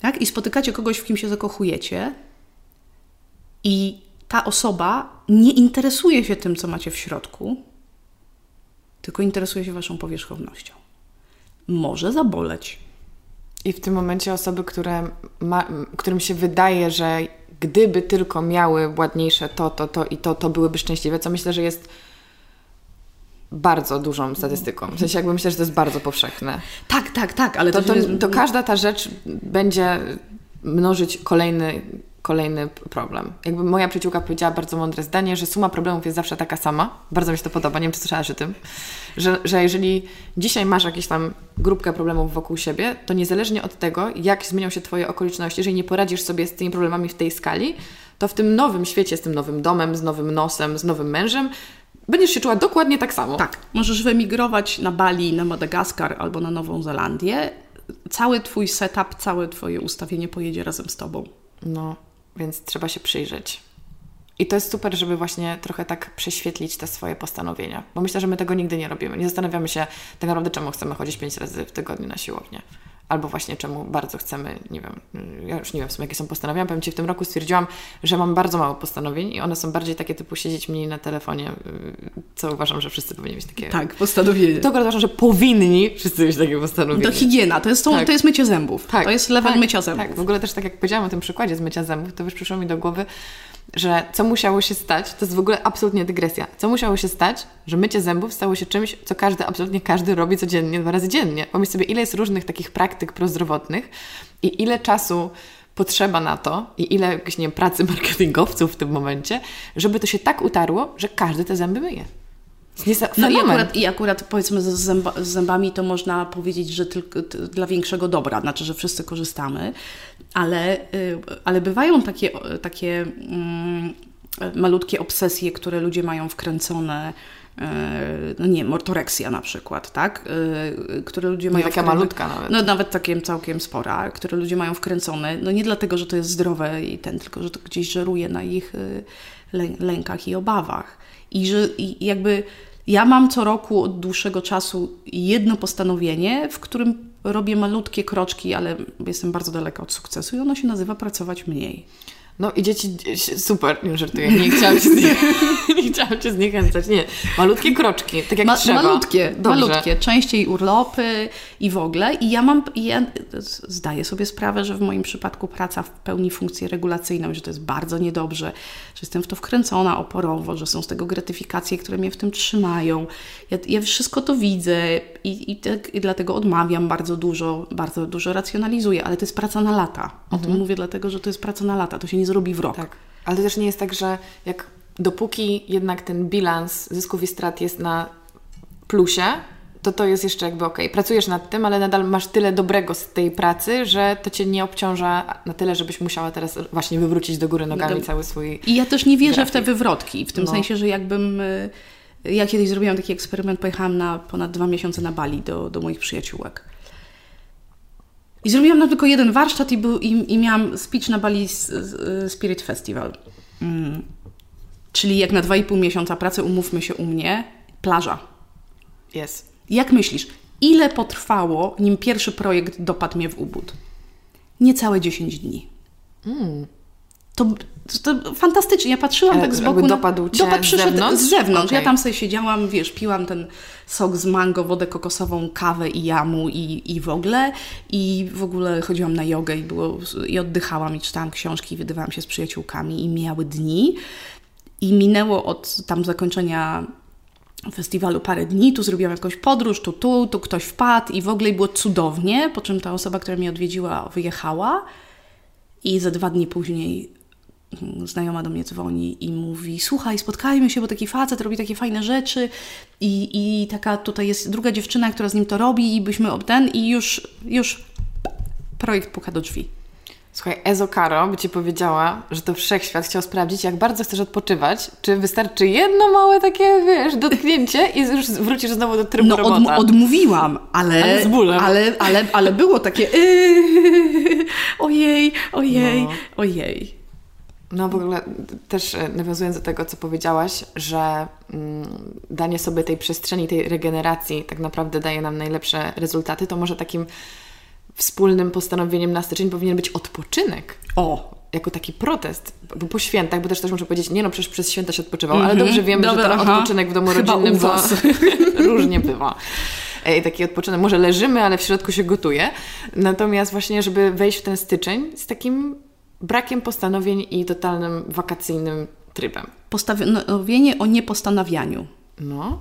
Speaker 2: Tak? I spotykacie kogoś, w kim się zakochujecie, i ta osoba nie interesuje się tym, co macie w środku, tylko interesuje się waszą powierzchownością. Może zaboleć.
Speaker 1: I w tym momencie osoby, które ma, którym się wydaje, że gdyby tylko miały ładniejsze to, to, to i to, to byłyby szczęśliwe, co myślę, że jest bardzo dużą statystyką. W sensie jakby myślę, że to jest bardzo powszechne.
Speaker 2: Tak, tak, tak, ale
Speaker 1: to, to, to każda ta rzecz będzie mnożyć kolejny kolejny problem. Jakby moja przyjaciółka powiedziała bardzo mądre zdanie, że suma problemów jest zawsze taka sama. Bardzo mi się to podoba, nie wiem, czy słyszałaś o tym, że, że jeżeli dzisiaj masz jakieś tam grupkę problemów wokół siebie, to niezależnie od tego, jak zmienią się Twoje okoliczności, jeżeli nie poradzisz sobie z tymi problemami w tej skali, to w tym nowym świecie, z tym nowym domem, z nowym nosem, z nowym mężem, będziesz się czuła dokładnie tak samo.
Speaker 2: Tak. Możesz wyemigrować na Bali, na Madagaskar albo na Nową Zelandię. Cały Twój setup, całe Twoje ustawienie pojedzie razem z Tobą.
Speaker 1: No, więc trzeba się przyjrzeć. I to jest super, żeby właśnie trochę tak prześwietlić te swoje postanowienia, bo myślę, że my tego nigdy nie robimy. Nie zastanawiamy się tak naprawdę, czemu chcemy chodzić pięć razy w tygodniu na siłownię albo właśnie czemu bardzo chcemy, nie wiem, ja już nie wiem w sumie jakie są postanowienia. Powiem Ci, w tym roku stwierdziłam, że mam bardzo mało postanowień i one są bardziej takie typu siedzieć mniej na telefonie, co uważam, że wszyscy powinni mieć takie...
Speaker 2: Tak, postanowienie.
Speaker 1: To uważam, że powinni wszyscy mieć takie postanowienie.
Speaker 2: To higiena, to jest, to, tak. to jest mycie zębów. Tak. To jest level tak, mycia zębów.
Speaker 1: Tak, w ogóle też tak jak powiedziałam o tym przykładzie z mycia zębów, to już przyszło mi do głowy, że co musiało się stać, to jest w ogóle absolutnie dygresja, co musiało się stać, że mycie zębów stało się czymś, co każdy, absolutnie każdy robi codziennie, dwa razy dziennie. Pomyśl sobie, ile jest różnych takich praktyk prozdrowotnych i ile czasu potrzeba na to i ile nie wiem, pracy marketingowców w tym momencie, żeby to się tak utarło, że każdy te zęby myje.
Speaker 2: No i akurat, i akurat powiedzmy z, zęba, z, zębami to można powiedzieć, że tylko dla większego dobra, znaczy, że wszyscy korzystamy, ale, y, ale bywają takie, takie mm, malutkie obsesje, które ludzie mają wkręcone y, no nie, ortoreksja na przykład, tak? Y, które ludzie mają.
Speaker 1: Taka malutka nawet.
Speaker 2: No nawet takiem całkiem spora, które ludzie mają wkręcone. No nie dlatego, że to jest zdrowe i ten, tylko że to gdzieś żeruje na ich lękach i obawach. I że i jakby ja mam co roku od dłuższego czasu jedno postanowienie, w którym robię malutkie kroczki, ale jestem bardzo daleka od sukcesu i ono się nazywa pracować mniej.
Speaker 1: No i dzieci, super, nie żartuję, nie chciałam cię, znie... nie chciałam zniechęcać, nie. Malutkie kroczki, tak jak Ma, trzeba.
Speaker 2: Malutkie, Dobrze. malutkie, częściej urlopy i w ogóle. I ja mam, ja zdaję sobie sprawę, że w moim przypadku praca pełni funkcję regulacyjną, że to jest bardzo niedobrze, że jestem w to wkręcona oporowo, że są z tego gratyfikacje, które mnie w tym trzymają. Ja, ja wszystko to widzę i, i, tak, i dlatego odmawiam bardzo dużo, bardzo dużo racjonalizuję, ale to jest praca na lata. O mhm. tym mówię dlatego, że to jest praca na lata, to się nie zrobi w rok.
Speaker 1: Tak, ale to też nie jest tak, że jak dopóki jednak ten bilans zysków i strat jest na plusie, to to jest jeszcze jakby ok. Pracujesz nad tym, ale nadal masz tyle dobrego z tej pracy, że to cię nie obciąża na tyle, żebyś musiała teraz właśnie wywrócić do góry nogami do... cały swój.
Speaker 2: I ja też nie wierzę grafik. w te wywrotki, w tym no. sensie, że jakbym. Y, ja kiedyś zrobiłam taki eksperyment, pojechałam na ponad dwa miesiące na Bali do, do moich przyjaciółek. I zrobiłam na tylko jeden warsztat i, był, i, i miałam speech na Bali Spirit Festival. Mm. Czyli jak na 2,5 miesiąca pracy, umówmy się u mnie, plaża.
Speaker 1: Jest.
Speaker 2: Jak myślisz, ile potrwało, nim pierwszy projekt dopadł mnie w ubód? Niecałe 10 dni. Mm. To, to, fantastycznie. Ja patrzyłam tak z boku.
Speaker 1: Dopadł cię
Speaker 2: dopad z zewnątrz? Z zewnątrz. Okay. Ja tam sobie siedziałam, wiesz, piłam ten sok z mango, wodę kokosową, kawę i jamu i, i w ogóle. I w ogóle chodziłam na jogę i, było, i oddychałam i czytałam książki i wydawałam się z przyjaciółkami i mijały dni. I minęło od tam zakończenia festiwalu parę dni, tu zrobiłam jakąś podróż, tu, tu, tu ktoś wpadł i w ogóle było cudownie, po czym ta osoba, która mnie odwiedziła, wyjechała i za dwa dni później znajoma do mnie dzwoni i mówi słuchaj, spotkajmy się, bo taki facet robi takie fajne rzeczy i, i taka tutaj jest druga dziewczyna, która z nim to robi i byśmy ten i już, już projekt puka do drzwi.
Speaker 1: Słuchaj, Ezo Caro by Ci powiedziała, że to wszechświat chciał sprawdzić, jak bardzo chcesz odpoczywać, czy wystarczy jedno małe takie, wiesz, dotknięcie i już wrócisz znowu do trybu
Speaker 2: no. No odmówiłam, ale, ale, z bólem. ale, ale, ale było takie yy, ojej, ojej, no. ojej.
Speaker 1: No w ogóle też e, nawiązując do tego, co powiedziałaś, że mm, danie sobie tej przestrzeni, tej regeneracji tak naprawdę daje nam najlepsze rezultaty, to może takim wspólnym postanowieniem na styczeń powinien być odpoczynek.
Speaker 2: O!
Speaker 1: Jako taki protest, bo po świętach, bo też też muszę powiedzieć, nie no, przecież przez święta się odpoczywał, mm -hmm. ale dobrze wiemy, Dobra, że ten aha. odpoczynek w domu Chyba rodzinnym to różnie bywa. I taki odpoczynek, może leżymy, ale w środku się gotuje. Natomiast właśnie, żeby wejść w ten styczeń z takim brakiem postanowień i totalnym wakacyjnym trybem.
Speaker 2: Postanowienie o niepostanawianiu.
Speaker 1: No,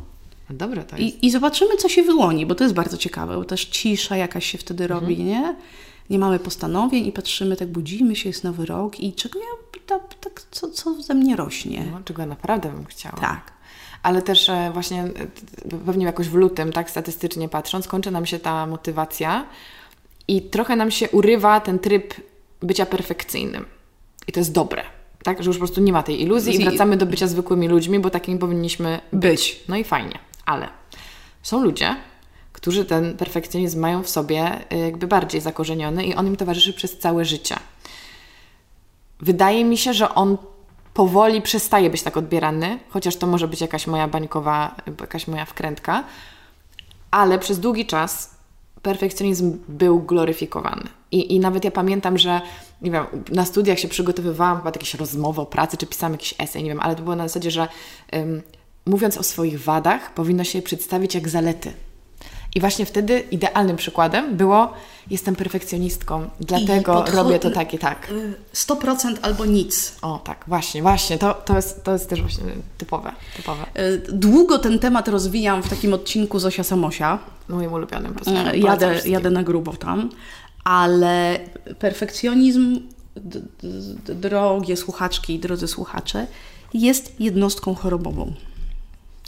Speaker 1: Dobre to jest.
Speaker 2: I, I zobaczymy, co się wyłoni, bo to jest bardzo ciekawe, bo też cisza jakaś się wtedy mhm. robi, nie? Nie mamy postanowień i patrzymy, tak budzimy się, jest nowy rok i czego ja, tak, co, co ze mnie rośnie.
Speaker 1: No, czego ja naprawdę bym chciała.
Speaker 2: Tak.
Speaker 1: Ale też e, właśnie e, pewnie jakoś w lutym, tak statystycznie patrząc, kończy nam się ta motywacja i trochę nam się urywa ten tryb bycia perfekcyjnym. I to jest dobre tak? Że już po prostu nie ma tej iluzji i wracamy do bycia zwykłymi ludźmi, bo takimi powinniśmy być. No i fajnie. Ale są ludzie, którzy ten perfekcjonizm mają w sobie y, jakby bardziej zakorzeniony i on im towarzyszy przez całe życie. Wydaje mi się, że on powoli przestaje być tak odbierany, chociaż to może być jakaś moja bańkowa, jakaś moja wkrętka, ale przez długi czas perfekcjonizm był gloryfikowany. I, I nawet ja pamiętam, że nie wiem, na studiach się przygotowywałam, chyba jakieś rozmowy o pracy, czy pisałam jakiś esej, nie wiem, ale to było na zasadzie, że um, mówiąc o swoich wadach, powinno się je przedstawić jak zalety. I właśnie wtedy idealnym przykładem było jestem perfekcjonistką, dlatego robię to tak i tak.
Speaker 2: 100% y, albo nic.
Speaker 1: O tak, właśnie, właśnie. To, to, jest, to jest też właśnie typowe, typowe.
Speaker 2: Y, długo ten temat rozwijam w takim odcinku Zosia Samosia.
Speaker 1: Moim ulubionym.
Speaker 2: Y, jadę, jadę na grubo tam. Ale perfekcjonizm, drogie słuchaczki i drodzy słuchacze, jest jednostką chorobową.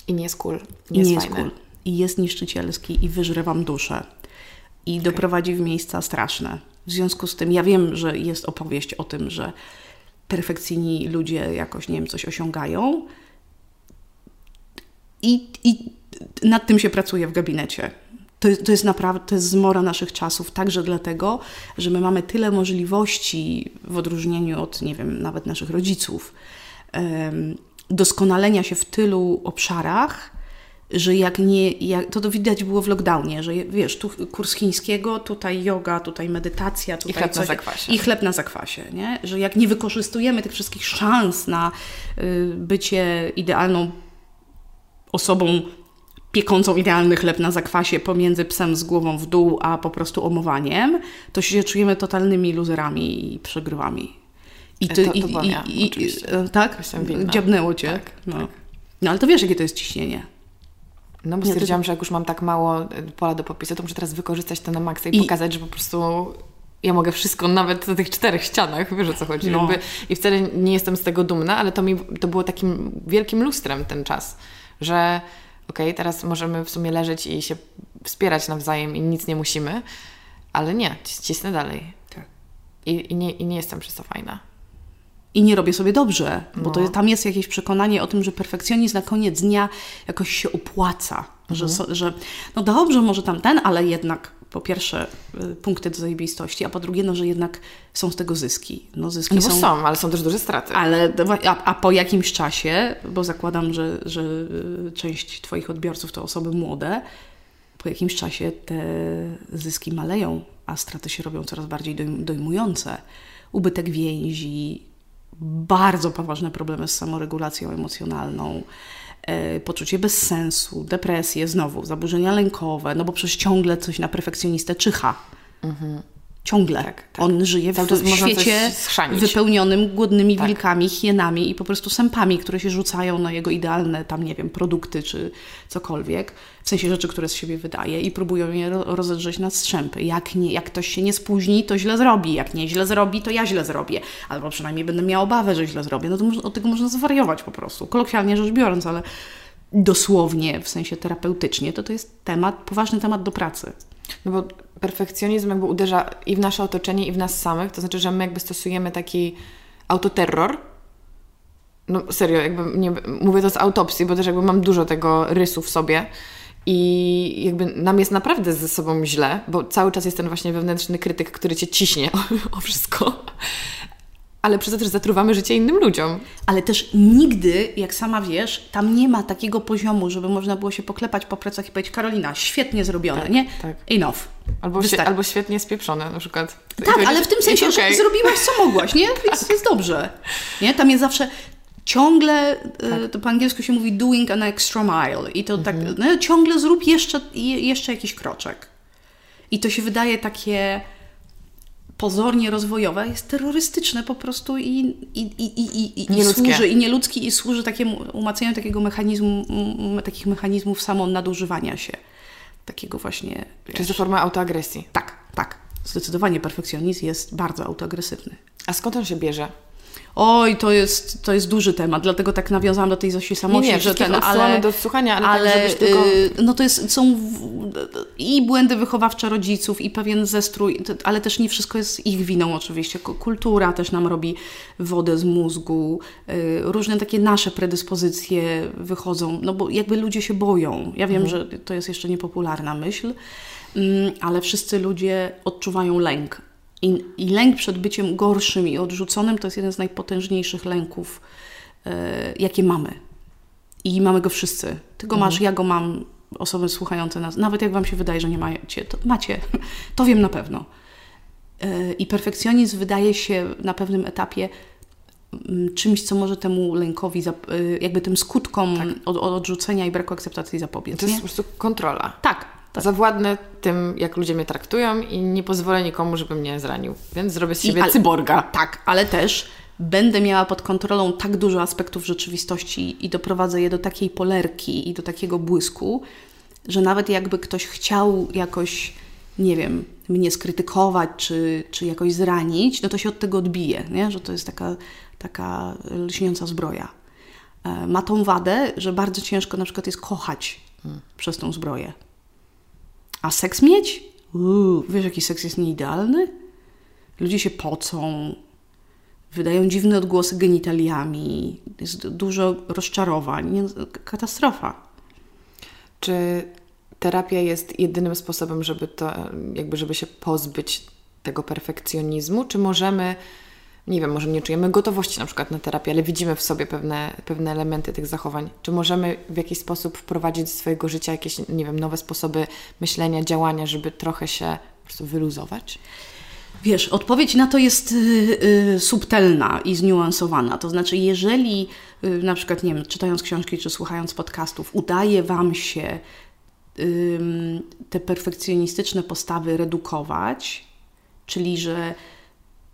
Speaker 1: I nie jest cool. Nie, nie jest, cool.
Speaker 2: I jest niszczycielski i wyżre wam duszę. I okay. doprowadzi w miejsca straszne. W związku z tym, ja wiem, że jest opowieść o tym, że perfekcyjni ludzie jakoś, nie wiem, coś osiągają. I, i nad tym się pracuje w gabinecie. To, to jest naprawdę, to jest zmora naszych czasów, także dlatego, że my mamy tyle możliwości w odróżnieniu od, nie wiem, nawet naszych rodziców, doskonalenia się w tylu obszarach, że jak nie, jak, to to widać było w lockdownie, że wiesz, tu kurs chińskiego, tutaj yoga, tutaj medytacja, tutaj
Speaker 1: I chleb
Speaker 2: coś,
Speaker 1: na zakwasie.
Speaker 2: I chleb na zakwasie, nie? Że jak nie wykorzystujemy tych wszystkich szans na y, bycie idealną osobą piekącą idealny chleb na zakwasie pomiędzy psem z głową w dół, a po prostu omowaniem, to się czujemy totalnymi luzerami i przegrywami. I
Speaker 1: To- to byłam ja,
Speaker 2: i,
Speaker 1: oczywiście.
Speaker 2: e, tak? Dziabnęło cię.
Speaker 1: Tak,
Speaker 2: no.
Speaker 1: tak.
Speaker 2: no ale to wiesz, jakie to jest ciśnienie.
Speaker 1: No bo stwierdziłam, że jak już mam tak mało y, pola do popisu, to muszę teraz wykorzystać to na maksa i,
Speaker 2: I-
Speaker 1: pokazać, że po prostu ja mogę wszystko, nawet na tych czterech ścianach, wiesz o co chodzi.
Speaker 2: No.
Speaker 1: Jakby, I wcale nie jestem z tego dumna, ale to mi to było takim wielkim lustrem ten czas, że okej, teraz możemy w sumie leżeć i się wspierać nawzajem i nic nie musimy, ale nie, cis- cisnę dalej.
Speaker 2: Tak.
Speaker 1: I, i, nie, I nie jestem przez to fajna.
Speaker 2: I nie robię sobie dobrze, bo
Speaker 1: No.
Speaker 2: to, jest- tam jest jakieś przekonanie o tym, że perfekcjonizm na koniec dnia jakoś się opłaca. Że,
Speaker 1: Mhm.
Speaker 2: so, że no dobrze, może tam ten, ale jednak po pierwsze y, punkty do zajebistości, a po drugie, no, że jednak są z tego zyski. No zyski
Speaker 1: No bo
Speaker 2: są...
Speaker 1: są, ale są też duże straty.
Speaker 2: Ale a, a po jakimś czasie, bo zakładam, że, że y, część Twoich odbiorców to osoby młode, po jakimś czasie te zyski maleją, a straty się robią coraz bardziej dojm- dojmujące. Ubytek więzi, bardzo poważne problemy z samoregulacją emocjonalną, e, poczucie bezsensu, depresje, znowu zaburzenia lękowe, no bo przecież ciągle coś na perfekcjonistę czyha. Ciągle.
Speaker 1: Tak, tak.
Speaker 2: On żyje w
Speaker 1: coś
Speaker 2: świecie wypełnionym głodnymi
Speaker 1: Tak.
Speaker 2: wilkami, hienami i po prostu sępami, które się rzucają na jego idealne tam, nie wiem, produkty czy cokolwiek, w sensie rzeczy, które z siebie wydaje i próbują je ro- rozedrzeć na strzępy. Jak, nie, jak ktoś się nie spóźni, to źle zrobi. Jak nie źle zrobi, to ja źle zrobię. Albo przynajmniej będę miała obawę, że źle zrobię. No to od tego można zwariować po prostu. Kolokwialnie rzecz biorąc, ale dosłownie, w sensie terapeutycznie, to to jest temat, poważny temat do pracy.
Speaker 1: No bo perfekcjonizm jakby uderza i w nasze otoczenie, i w nas samych. To znaczy, że my jakby stosujemy taki autoterror. No serio, jakby nie, mówię to z autopsji, bo też jakby mam dużo tego rysu w sobie. I jakby nam jest naprawdę ze sobą źle, bo cały czas jest ten właśnie wewnętrzny krytyk, który cię ciśnie o, o wszystko. Ale przez to też zatruwamy życie innym ludziom.
Speaker 2: Ale też nigdy, jak sama wiesz, tam nie ma takiego poziomu, żeby można było się poklepać po plecach i powiedzieć Karolina, świetnie zrobione,
Speaker 1: Tak,
Speaker 2: nie?
Speaker 1: tak.
Speaker 2: Enough.
Speaker 1: Albo,
Speaker 2: Wystarczy.
Speaker 1: albo świetnie spieprzone na przykład.
Speaker 2: Tak, ale w tym sensie,
Speaker 1: okej.
Speaker 2: że zrobiłaś co mogłaś, nie? Jest, jest dobrze. Nie? Tam jest zawsze ciągle, e, to po angielsku się mówi doing an extra mile i to tak, no, ciągle zrób jeszcze, je- jeszcze jakiś kroczek. I to się wydaje takie pozornie rozwojowe, jest terrorystyczne po prostu i, i, i, i, i, i
Speaker 1: Nieludzkie.
Speaker 2: służy, i nieludzki, i służy takiemu umacnianiu takiego mechanizmu, m, takich mechanizmów samo nadużywania się. Takiego właśnie,
Speaker 1: Czy jest to forma autoagresji?
Speaker 2: tak, tak. Zdecydowanie perfekcjonizm jest bardzo autoagresywny.
Speaker 1: A skąd on się bierze?
Speaker 2: Oj, to jest, to jest duży temat, dlatego tak nawiązałam do tej Zosi Samosi,
Speaker 1: Nie, nie,
Speaker 2: że ten, ale,
Speaker 1: do słuchania, ale,
Speaker 2: ale
Speaker 1: tak, żebyś tylko...
Speaker 2: y, no to jest, są w, i błędy wychowawcze rodziców, i pewien zestrój, ale też nie wszystko jest ich winą oczywiście. Ku- Kultura też nam robi wodę z mózgu, y, różne takie nasze predyspozycje wychodzą, no bo jakby ludzie się boją. Ja wiem, że to jest jeszcze niepopularna myśl, mm, ale wszyscy ludzie odczuwają lęk. I, I lęk przed byciem gorszym i odrzuconym to jest jeden z najpotężniejszych lęków, e, jakie mamy. I mamy go wszyscy. Ty go masz, ja go mam, osoby słuchające nas. Nawet jak Wam się wydaje, że nie macie, to macie. To wiem na pewno. E, I perfekcjonizm wydaje się na pewnym etapie mm, czymś, co może temu lękowi, e, jakby tym skutkom od, od odrzucenia i braku akceptacji zapobiec.
Speaker 1: To jest
Speaker 2: Nie?
Speaker 1: po prostu kontrola.
Speaker 2: Tak, tak.
Speaker 1: Zawładnę tym, jak ludzie mnie traktują i nie pozwolę nikomu, żeby mnie zranił. Więc zrobię z
Speaker 2: I-
Speaker 1: siebie
Speaker 2: ale-
Speaker 1: cyborga.
Speaker 2: Tak, ale też będę miała pod kontrolą tak dużo aspektów rzeczywistości i doprowadzę je do takiej polerki i do takiego błysku, że nawet jakby ktoś chciał jakoś, nie wiem, mnie skrytykować czy, czy jakoś zranić, no to się od tego odbije, nie? że to jest taka, taka lśniąca zbroja. E, Ma tą wadę, że bardzo ciężko na przykład jest kochać przez tą zbroję. A seks mieć? Uuu, wiesz, jaki seks jest nieidealny? Ludzie się pocą, wydają dziwne odgłosy genitaliami, jest dużo rozczarowań, katastrofa.
Speaker 1: Czy terapia jest jedynym sposobem, żeby to, jakby żeby się pozbyć tego perfekcjonizmu? Czy możemy nie wiem, może nie czujemy gotowości na przykład na terapię, ale widzimy w sobie pewne, pewne elementy tych zachowań. Czy możemy w jakiś sposób wprowadzić do swojego życia jakieś, nie wiem, nowe sposoby myślenia, działania, żeby trochę się po prostu wyluzować?
Speaker 2: Wiesz, odpowiedź na to jest y, y, subtelna i zniuansowana. To znaczy, jeżeli y, na przykład, nie wiem, czytając książki czy słuchając podcastów, udaje Wam się te perfekcjonistyczne postawy redukować, czyli że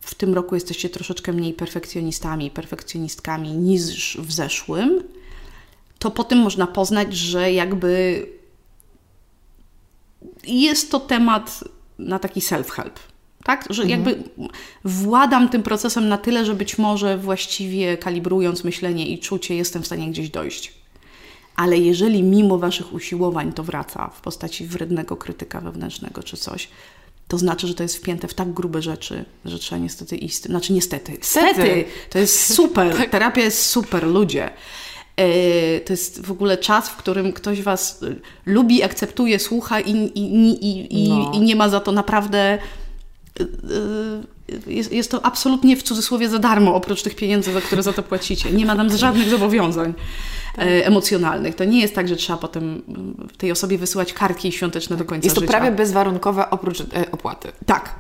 Speaker 2: w tym roku jesteście troszeczkę mniej perfekcjonistami, perfekcjonistkami niż w zeszłym, to po tym można poznać, że jakby jest to temat na taki self-help. Tak? Że jakby mhm. władam tym procesem na tyle, że być może właściwie kalibrując myślenie i czucie, jestem w stanie gdzieś dojść. Ale jeżeli mimo Waszych usiłowań to wraca w postaci wrednego krytyka wewnętrznego czy coś, to znaczy, że to jest wpięte w tak grube rzeczy, że trzeba niestety iść. Znaczy, niestety. Stety! To jest super. Tak. Terapia jest super, ludzie. E, to jest w ogóle czas, w którym ktoś Was e, lubi, akceptuje, słucha i, i, i, i, no. i nie ma za to naprawdę. E, jest, jest to absolutnie w cudzysłowie za darmo, oprócz tych pieniędzy, za które za to płacicie. Nie ma nam żadnych zobowiązań. E, emocjonalnych. To nie jest tak, że trzeba potem tej osobie wysyłać kartki świąteczne do końca
Speaker 1: Jest to
Speaker 2: życia.
Speaker 1: prawie bezwarunkowe oprócz e, opłaty.
Speaker 2: Tak.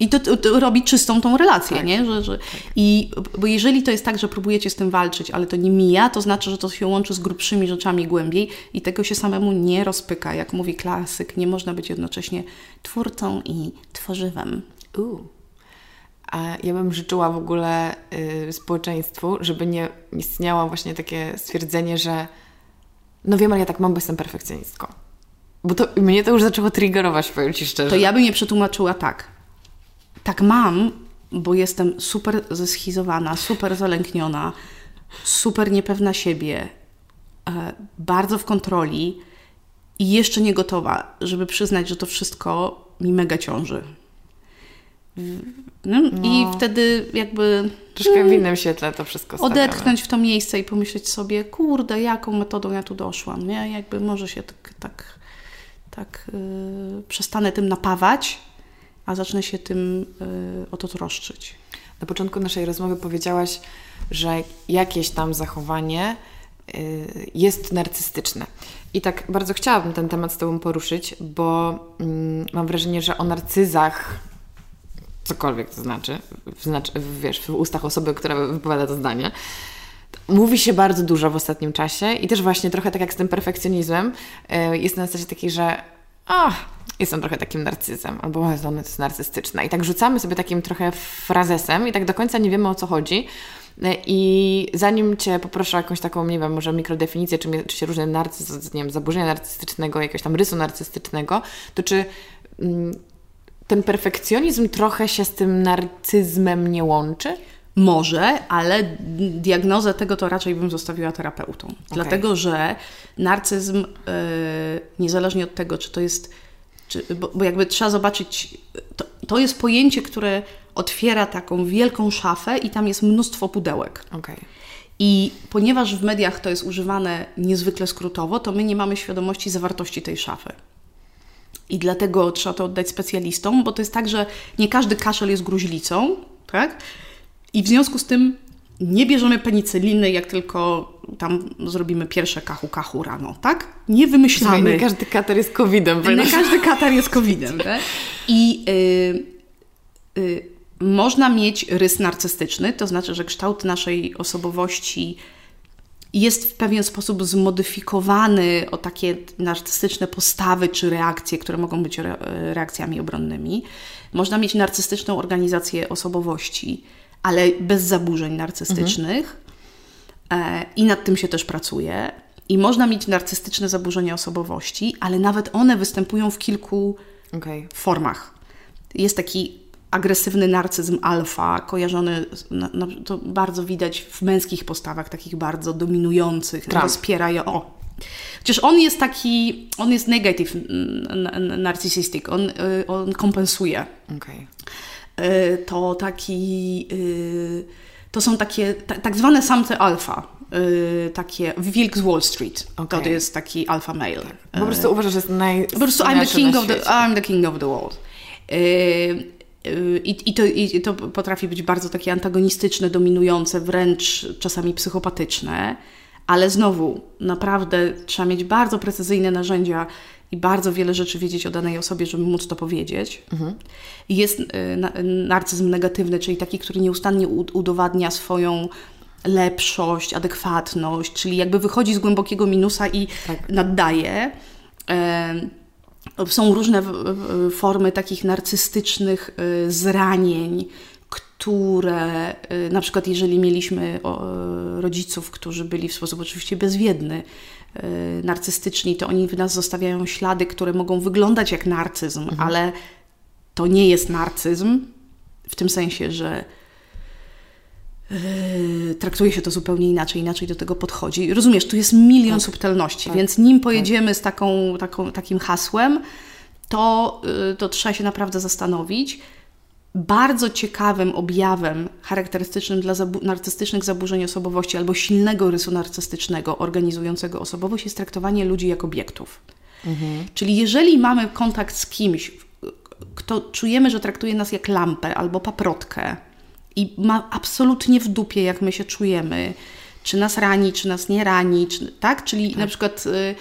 Speaker 2: I to, to, to, robi czystą tą relację, tak. nie? Że, że, tak. I, bo jeżeli to jest tak, że próbujecie z tym walczyć, ale to nie mija, to znaczy, że to się łączy z grubszymi rzeczami głębiej i tego się samemu nie rozpyka. Jak mówi klasyk, nie można być jednocześnie twórcą i tworzywem.
Speaker 1: Uh. A ja bym życzyła w ogóle y, społeczeństwu, żeby nie istniało właśnie takie stwierdzenie, że no wiem, ale ja tak mam, bo jestem perfekcjonistką. Bo to mnie to już zaczęło triggerować, powiem Ci szczerze.
Speaker 2: To ja bym je przetłumaczyła tak. Tak mam, bo jestem super zeschizowana, super zalękniona, super niepewna siebie, e, bardzo w kontroli i jeszcze nie gotowa, żeby przyznać, że to wszystko mi mega ciąży. No, no. I wtedy jakby.
Speaker 1: Troszkę w innym świetle to wszystko
Speaker 2: stawiamy. Odetchnąć w to miejsce i pomyśleć sobie, kurde, jaką metodą ja tu doszłam. Nie? Jakby może się tak, tak, tak yy, przestanę tym napawać, a zacznę się tym yy, o to troszczyć.
Speaker 1: Na początku naszej rozmowy powiedziałaś, że jakieś tam zachowanie yy, jest narcystyczne. I tak bardzo chciałabym ten temat z Tobą poruszyć, bo mm, mam wrażenie, że o narcyzach cokolwiek to znaczy, znaczy wiesz, w ustach osoby, która wypowiada to zdanie. Mówi się bardzo dużo w ostatnim czasie i też właśnie trochę tak jak z tym perfekcjonizmem, e, jest na zasadzie takiej, że ach, jestem trochę takim narcyzem, albo ona jest narcystyczna. I tak rzucamy sobie takim trochę frazesem i tak do końca nie wiemy o co chodzi. E, I zanim Cię poproszę o jakąś taką, nie wiem, może mikrodefinicję, czy, czy się różne narcyz, nie wiem, zaburzenia narcystycznego, jakiegoś tam rysu narcystycznego, to czy mm, ten perfekcjonizm trochę się z tym narcyzmem nie łączy?
Speaker 2: Może, ale diagnozę tego to raczej bym zostawiła terapeutą. Okay. Dlatego, że narcyzm, yy, niezależnie od tego, czy to jest. Czy, bo, bo, jakby trzeba zobaczyć, to, to jest pojęcie, które otwiera taką wielką szafę i tam jest mnóstwo pudełek.
Speaker 1: Okay.
Speaker 2: I ponieważ w mediach to jest używane niezwykle skrótowo, to my nie mamy świadomości zawartości tej szafy. I dlatego trzeba to oddać specjalistom, bo to jest tak, że nie każdy kaszel jest gruźlicą, tak? I w związku z tym nie bierzemy penicyliny, jak tylko tam zrobimy pierwsze kachu kachu rano, tak? Nie wymyślamy.
Speaker 1: Nie każdy katar jest covidem.
Speaker 2: Nie każdy katar jest covidem, tak? I y, y, można mieć rys narcystyczny, to znaczy, że kształt naszej osobowości jest w pewien sposób zmodyfikowany o takie narcystyczne postawy czy reakcje, które mogą być reakcjami obronnymi. Można mieć narcystyczną organizację osobowości, ale bez zaburzeń narcystycznych mhm. i nad tym się też pracuje. I można mieć narcystyczne zaburzenia osobowości, ale nawet one występują w kilku okay. formach. Jest taki agresywny narcyzm alfa, kojarzony, no, no, to bardzo widać w męskich postawach, takich bardzo dominujących, rozpierają. O. Chociaż on jest taki, on jest negative narcissistic, on, y, on kompensuje.
Speaker 1: Okay.
Speaker 2: To taki, y, to są takie tak zwane samce alfa. Takie wilk z Wall Street. Okay. To jest taki alfa male. Tak.
Speaker 1: Po prostu uważasz, że jest naj...
Speaker 2: Po prostu I'm the king of the, I'm the king of the world I, i, to, I to potrafi być bardzo takie antagonistyczne, dominujące, wręcz czasami psychopatyczne, ale znowu, naprawdę trzeba mieć bardzo precyzyjne narzędzia i bardzo wiele rzeczy wiedzieć o danej osobie, żeby móc to powiedzieć. Mhm. Jest y, narcyzm negatywny, czyli taki, który nieustannie udowadnia swoją lepszość, adekwatność, czyli jakby wychodzi z głębokiego minusa i tak. naddaje. Są różne formy takich narcystycznych y, zranień, które y, na przykład jeżeli mieliśmy rodziców, którzy byli w sposób oczywiście bezwiedny, y, narcystyczni, to oni w nas zostawiają ślady, które mogą wyglądać jak narcyzm, mhm. ale to nie jest narcyzm w tym sensie, że Yy, traktuje się to zupełnie inaczej, inaczej do tego podchodzi. Rozumiesz, tu jest milion tak, subtelności, tak, więc nim tak. pojedziemy tak. z taką, taką, takim hasłem, to, yy, to trzeba się naprawdę zastanowić. Bardzo ciekawym objawem charakterystycznym dla zabu narcystycznych zaburzeń osobowości albo silnego rysu narcystycznego organizującego osobowość jest traktowanie ludzi jak obiektów. Mhm. Czyli jeżeli mamy kontakt z kimś, kto czujemy, że traktuje nas jak lampę albo paprotkę, i ma absolutnie w dupie, jak my się czujemy, czy nas rani, czy nas nie rani, czy, tak? Czyli tak. na przykład y,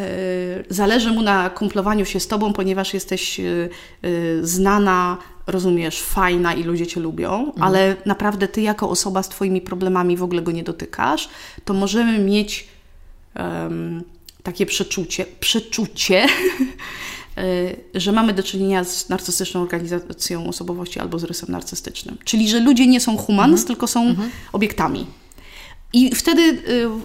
Speaker 2: y, zależy mu na kumplowaniu się z tobą, ponieważ jesteś y, y znana, rozumiesz, fajna i ludzie cię lubią, mhm. ale naprawdę ty jako osoba z twoimi problemami w ogóle go nie dotykasz, to możemy mieć um, takie przeczucie, przeczucie że mamy do czynienia z narcystyczną organizacją osobowości albo z rysem narcystycznym. Czyli, że ludzie nie są humans, mhm. tylko są mhm. obiektami. I wtedy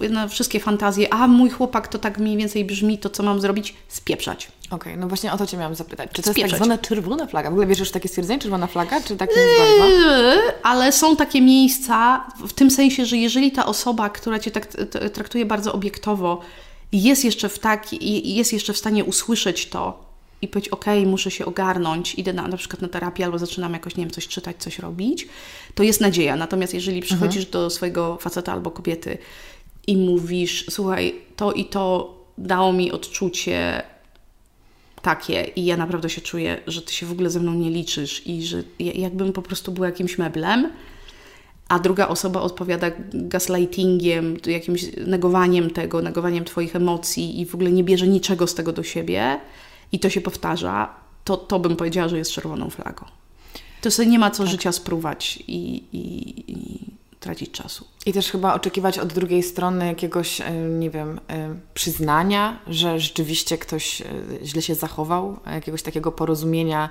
Speaker 2: y, no, wszystkie fantazje, a mój chłopak to tak mniej więcej brzmi, to co mam zrobić? Spieprzać.
Speaker 1: Okej, okay, no właśnie o to Cię miałam zapytać. Czy to jest tak zwana czerwona flaga? W ogóle wierzysz w takie stwierdzenie, czerwona flaga, czy tak nie jest bardzo?
Speaker 2: Ale są takie miejsca, w tym sensie, że jeżeli ta osoba, która Cię tak traktuje bardzo obiektowo, jest jeszcze w, tak, jest jeszcze w stanie usłyszeć to, i powiedzieć, ok, muszę się ogarnąć, idę na, na przykład na terapię albo zaczynam jakoś, nie wiem, coś czytać, coś robić, to jest nadzieja. Natomiast jeżeli przychodzisz mhm. do swojego faceta albo kobiety i mówisz, słuchaj, to i to dało mi odczucie takie i ja naprawdę się czuję, że ty się w ogóle ze mną nie liczysz i że jakbym po prostu była jakimś meblem, a druga osoba odpowiada gaslightingiem, jakimś negowaniem tego, negowaniem Twoich emocji i w ogóle nie bierze niczego z tego do siebie, i to się powtarza, to, to bym powiedziała, że jest czerwoną flagą. To sobie nie ma co tak. życia sprówać i, i, i tracić czasu.
Speaker 1: I też chyba oczekiwać od drugiej strony jakiegoś, e, nie wiem, e, przyznania, że rzeczywiście ktoś e, źle się zachował, jakiegoś takiego porozumienia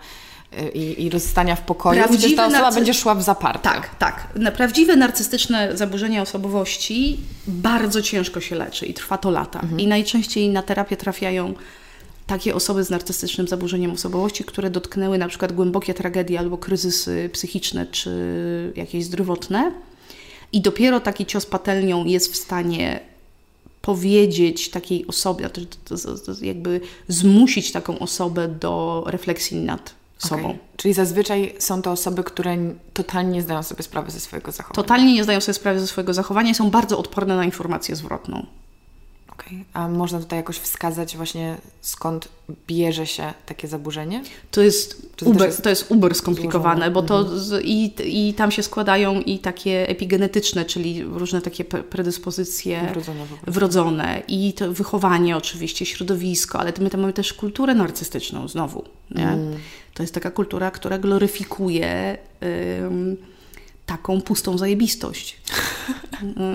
Speaker 1: i, i rozstania w pokoju, Prawdziwe ta osoba narcy... będzie szła w zaparte.
Speaker 2: Tak, tak. Na prawdziwe narcystyczne zaburzenia osobowości bardzo ciężko się leczy i trwa to lata. Mhm. I najczęściej na terapię trafiają takie osoby z narcystycznym zaburzeniem osobowości, które dotknęły na przykład głębokie tragedie albo kryzysy psychiczne czy jakieś zdrowotne. I dopiero taki cios patelnią jest w stanie powiedzieć takiej osobie, to, to, to, jakby zmusić taką osobę do refleksji nad sobą. Okay.
Speaker 1: Czyli zazwyczaj są to osoby, które totalnie nie zdają sobie sprawy ze swojego zachowania.
Speaker 2: Totalnie nie zdają sobie sprawy ze swojego zachowania i są bardzo odporne na informację zwrotną.
Speaker 1: Okay. A można tutaj jakoś wskazać właśnie skąd bierze się takie zaburzenie?
Speaker 2: To jest, to uber, jest, to jest uber skomplikowane, bo to mhm. z, i, i tam się składają i takie epigenetyczne, czyli różne takie predyspozycje wrodzone, wrodzone i to wychowanie oczywiście, środowisko, ale my tam mamy też kulturę narcystyczną znowu. Mm. To jest taka kultura, która gloryfikuje taką pustą zajebistość.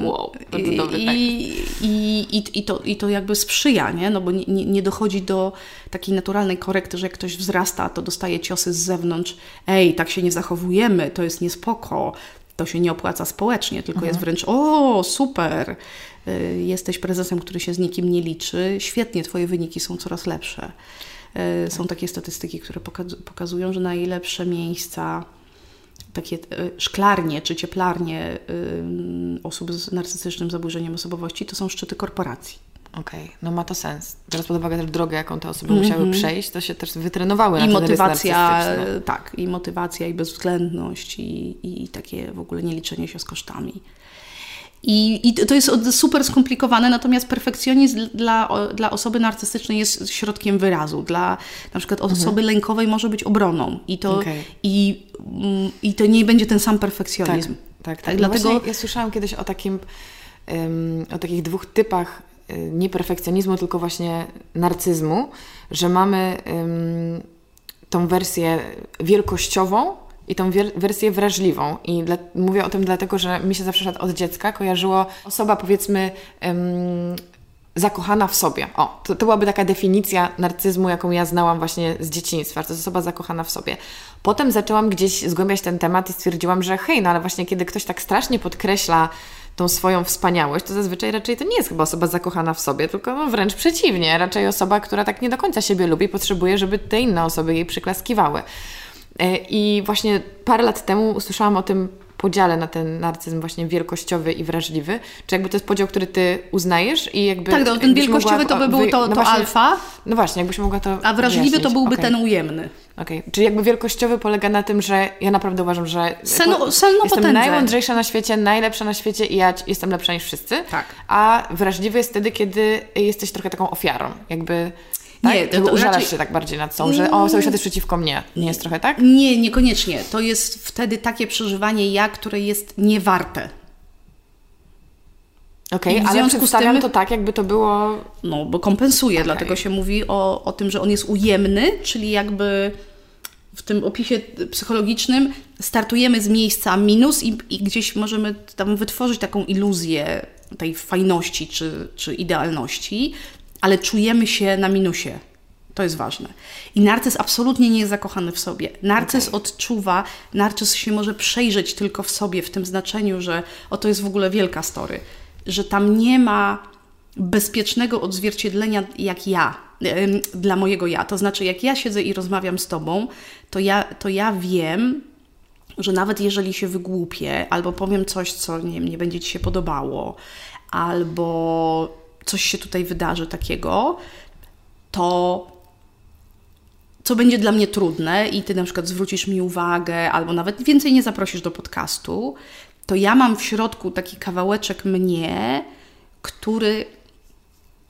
Speaker 1: Wow,
Speaker 2: to I, dobry i, i, i, to, I to jakby sprzyja, nie? No bo nie, nie dochodzi do takiej naturalnej korekty, że jak ktoś wzrasta, to dostaje ciosy z zewnątrz. Ej, tak się nie zachowujemy, to jest niespoko, to się nie opłaca społecznie, tylko mhm. jest wręcz o, super, y, jesteś prezesem, który się z nikim nie liczy, świetnie, twoje wyniki są coraz lepsze. Y, są takie statystyki, które pokazują, że najlepsze miejsca takie e, szklarnie czy cieplarnie osób z narcystycznym zaburzeniem osobowości to są szczyty korporacji.
Speaker 1: Okej, okay. no ma to sens. Biorąc pod uwagę też drogę, jaką te osoby mm -hmm. musiały przejść, to się też wytrenowały
Speaker 2: I na motywacja, tak, i motywacja, i bezwzględność, i, i takie w ogóle nieliczenie się z kosztami. I, I to jest super skomplikowane, natomiast perfekcjonizm dla, dla osoby narcystycznej jest środkiem wyrazu. Dla na przykład mhm. osoby mhm. lękowej może być obroną. I to, okay. i, mm, i to nie będzie ten sam perfekcjonizm.
Speaker 1: Tak, tak. tak. tak. No dlatego... ja słyszałam kiedyś o takim um, o takich dwóch typach y, nie perfekcjonizmu, tylko właśnie narcyzmu, że mamy um, tą wersję wielkościową, i tą wersję wrażliwą. I dla, mówię o tym dlatego, że mi się zawsze od dziecka kojarzyło osoba powiedzmy um, zakochana w sobie. O, to, to byłaby taka definicja narcyzmu, jaką ja znałam właśnie z dzieciństwa, to jest osoba zakochana w sobie. Potem zaczęłam gdzieś zgłębiać ten temat i stwierdziłam, że hej, no ale właśnie kiedy ktoś tak strasznie podkreśla tą swoją wspaniałość, to zazwyczaj raczej to nie jest chyba osoba zakochana w sobie, tylko no wręcz przeciwnie, raczej osoba, która tak nie do końca siebie lubi potrzebuje, żeby te inne osoby jej przyklaskiwały. E, I właśnie parę lat temu usłyszałam o tym podziale na ten narcyzm właśnie wielkościowy i wrażliwy? Czy jakby to jest podział, który ty uznajesz i jakby...
Speaker 2: Tak, no, ten wielkościowy to by był to, no to właśnie, alfa.
Speaker 1: No właśnie, jakbyś mogła to
Speaker 2: A wrażliwy wyjaśnić. to byłby okay. ten ujemny.
Speaker 1: Okej, okay. czyli jakby wielkościowy polega na tym, że ja naprawdę uważam, że
Speaker 2: Sen,
Speaker 1: jestem najmądrzejsza na świecie, najlepsza na świecie i ja jestem lepsza niż wszyscy.
Speaker 2: Tak.
Speaker 1: A wrażliwy jest wtedy, kiedy jesteś trochę taką ofiarą. Jakby tak? Nie, to, to użalasz raczej... się tak bardziej nad sobą, że o, sąsiad jest przeciwko mnie. Nie jest trochę tak?
Speaker 2: Nie, niekoniecznie. To jest wtedy takie przeżywanie ja, które jest niewarte.
Speaker 1: Okej, okay, ale przedstawiam tym, to tak, jakby to było...
Speaker 2: No, bo kompensuje, okay. dlatego się mówi o, o tym, że on jest ujemny, czyli jakby w tym opisie psychologicznym startujemy z miejsca minus i, i gdzieś możemy tam wytworzyć taką iluzję tej fajności czy, czy idealności, ale czujemy się na minusie. To jest ważne. I narcyz absolutnie nie jest zakochany w sobie. Narcyz okay. odczuwa, narcyz się może przejrzeć tylko w sobie, w tym znaczeniu, że oto jest w ogóle wielka story, że tam nie ma bezpiecznego odzwierciedlenia jak ja, dla mojego ja. To znaczy, jak ja siedzę i rozmawiam z tobą, to ja, to ja wiem, że nawet jeżeli się wygłupię, albo powiem coś, co nie, nie będzie ci się podobało, albo coś się tutaj wydarzy takiego, to co będzie dla mnie trudne i ty na przykład zwrócisz mi uwagę, albo nawet więcej nie zaprosisz do podcastu, to ja mam w środku taki kawałeczek mnie, który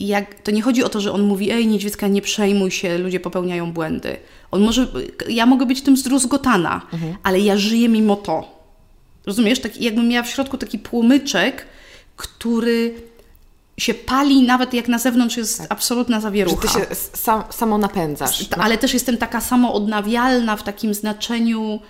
Speaker 2: jak, to nie chodzi o to, że on mówi, ej niedźwiecka, nie przejmuj się, ludzie popełniają błędy. On może, ja mogę być tym zdruzgotana, mhm. ale ja żyję mimo to. Rozumiesz? Tak, jakbym miała w środku taki płomyczek, który się pali, nawet jak na zewnątrz jest tak. absolutna zawierucha.
Speaker 1: Że ty się sam, samo napędzasz.
Speaker 2: No. Ale też jestem taka samo odnawialna w takim znaczeniu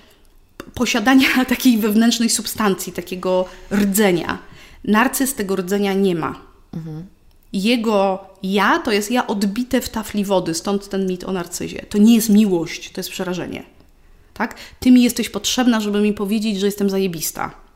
Speaker 2: posiadania takiej wewnętrznej substancji, takiego rdzenia. Narcyz tego rdzenia nie ma. Mhm. Jego ja to jest ja odbite w tafli wody, stąd ten mit o narcyzie. To nie jest miłość, to jest przerażenie. Tak? Ty mi jesteś potrzebna, żeby mi powiedzieć, że jestem zajebista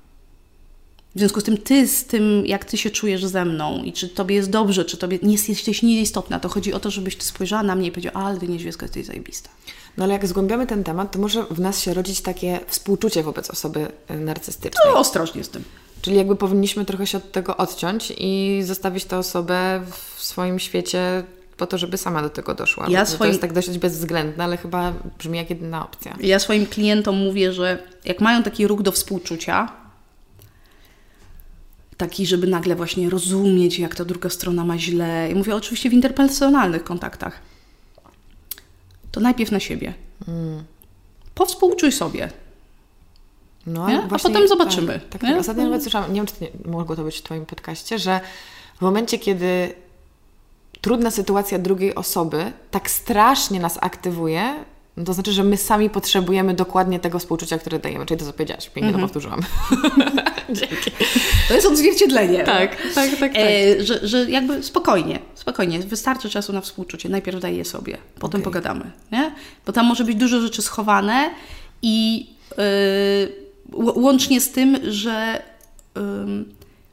Speaker 2: w związku z tym ty z tym, jak ty się czujesz ze mną i czy tobie jest dobrze, czy tobie nie jesteś nieistotna, to chodzi o to, żebyś ty spojrzała na mnie i powiedziała, ale ty niedźwiecka jesteś zajebista.
Speaker 1: No ale jak zgłębiamy ten temat, to może w nas się rodzić takie współczucie wobec osoby e, narcystycznej.
Speaker 2: No ostrożnie z tym.
Speaker 1: Czyli jakby powinniśmy trochę się od tego odciąć i zostawić tę osobę w swoim świecie po to, żeby sama do tego doszła. Ja swoim... To jest tak dość bezwzględne, ale chyba brzmi jak jedyna opcja.
Speaker 2: Ja swoim klientom mówię, że jak mają taki ruch do współczucia, taki, żeby nagle właśnie rozumieć, jak ta druga strona ma źle. I mówię oczywiście w interpersonalnych kontaktach. To najpierw na siebie. Mm. Powspółczuj sobie. No, A potem zobaczymy.
Speaker 1: Tak, tak, tak. Ostatnio nawet słyszałam, nie wiem, czy nie, mogło to być w Twoim podcaście, że w momencie, kiedy trudna sytuacja drugiej osoby tak strasznie nas aktywuje, no to znaczy, że my sami potrzebujemy dokładnie tego współczucia, które dajemy. Czyli to, co powiedziałaś. Pięknie mm -hmm. to powtórzyłam.
Speaker 2: Dzięki. To jest odzwierciedlenie.
Speaker 1: Tak, tak, tak. tak.
Speaker 2: E, że, że jakby spokojnie, spokojnie. Wystarczy czasu na współczucie. Najpierw daj je sobie, potem okay. pogadamy. Nie? Bo tam może być dużo rzeczy schowane i yy, łącznie z tym, że yy,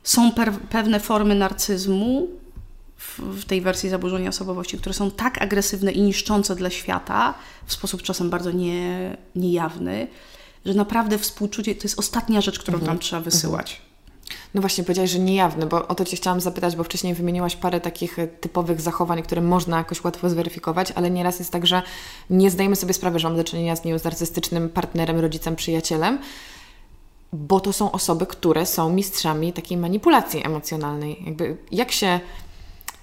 Speaker 2: są pewne formy narcyzmu, w, tej wersji zaburzenia osobowości, które są tak agresywne i niszczące dla świata, w sposób czasem bardzo nie, niejawny, że naprawdę współczucie to jest ostatnia rzecz, którą mhm. tam trzeba wysyłać. Mhm.
Speaker 1: No właśnie, powiedziałaś, że niejawny, bo o to Cię chciałam zapytać, bo wcześniej wymieniłaś parę takich e, typowych zachowań, które można jakoś łatwo zweryfikować, ale nieraz jest tak, że nie zdajemy sobie sprawy, że mamy do czynienia z, nie z narcystycznym partnerem, rodzicem, przyjacielem. bo to są osoby, które są mistrzami takiej manipulacji emocjonalnej. Jakby jak się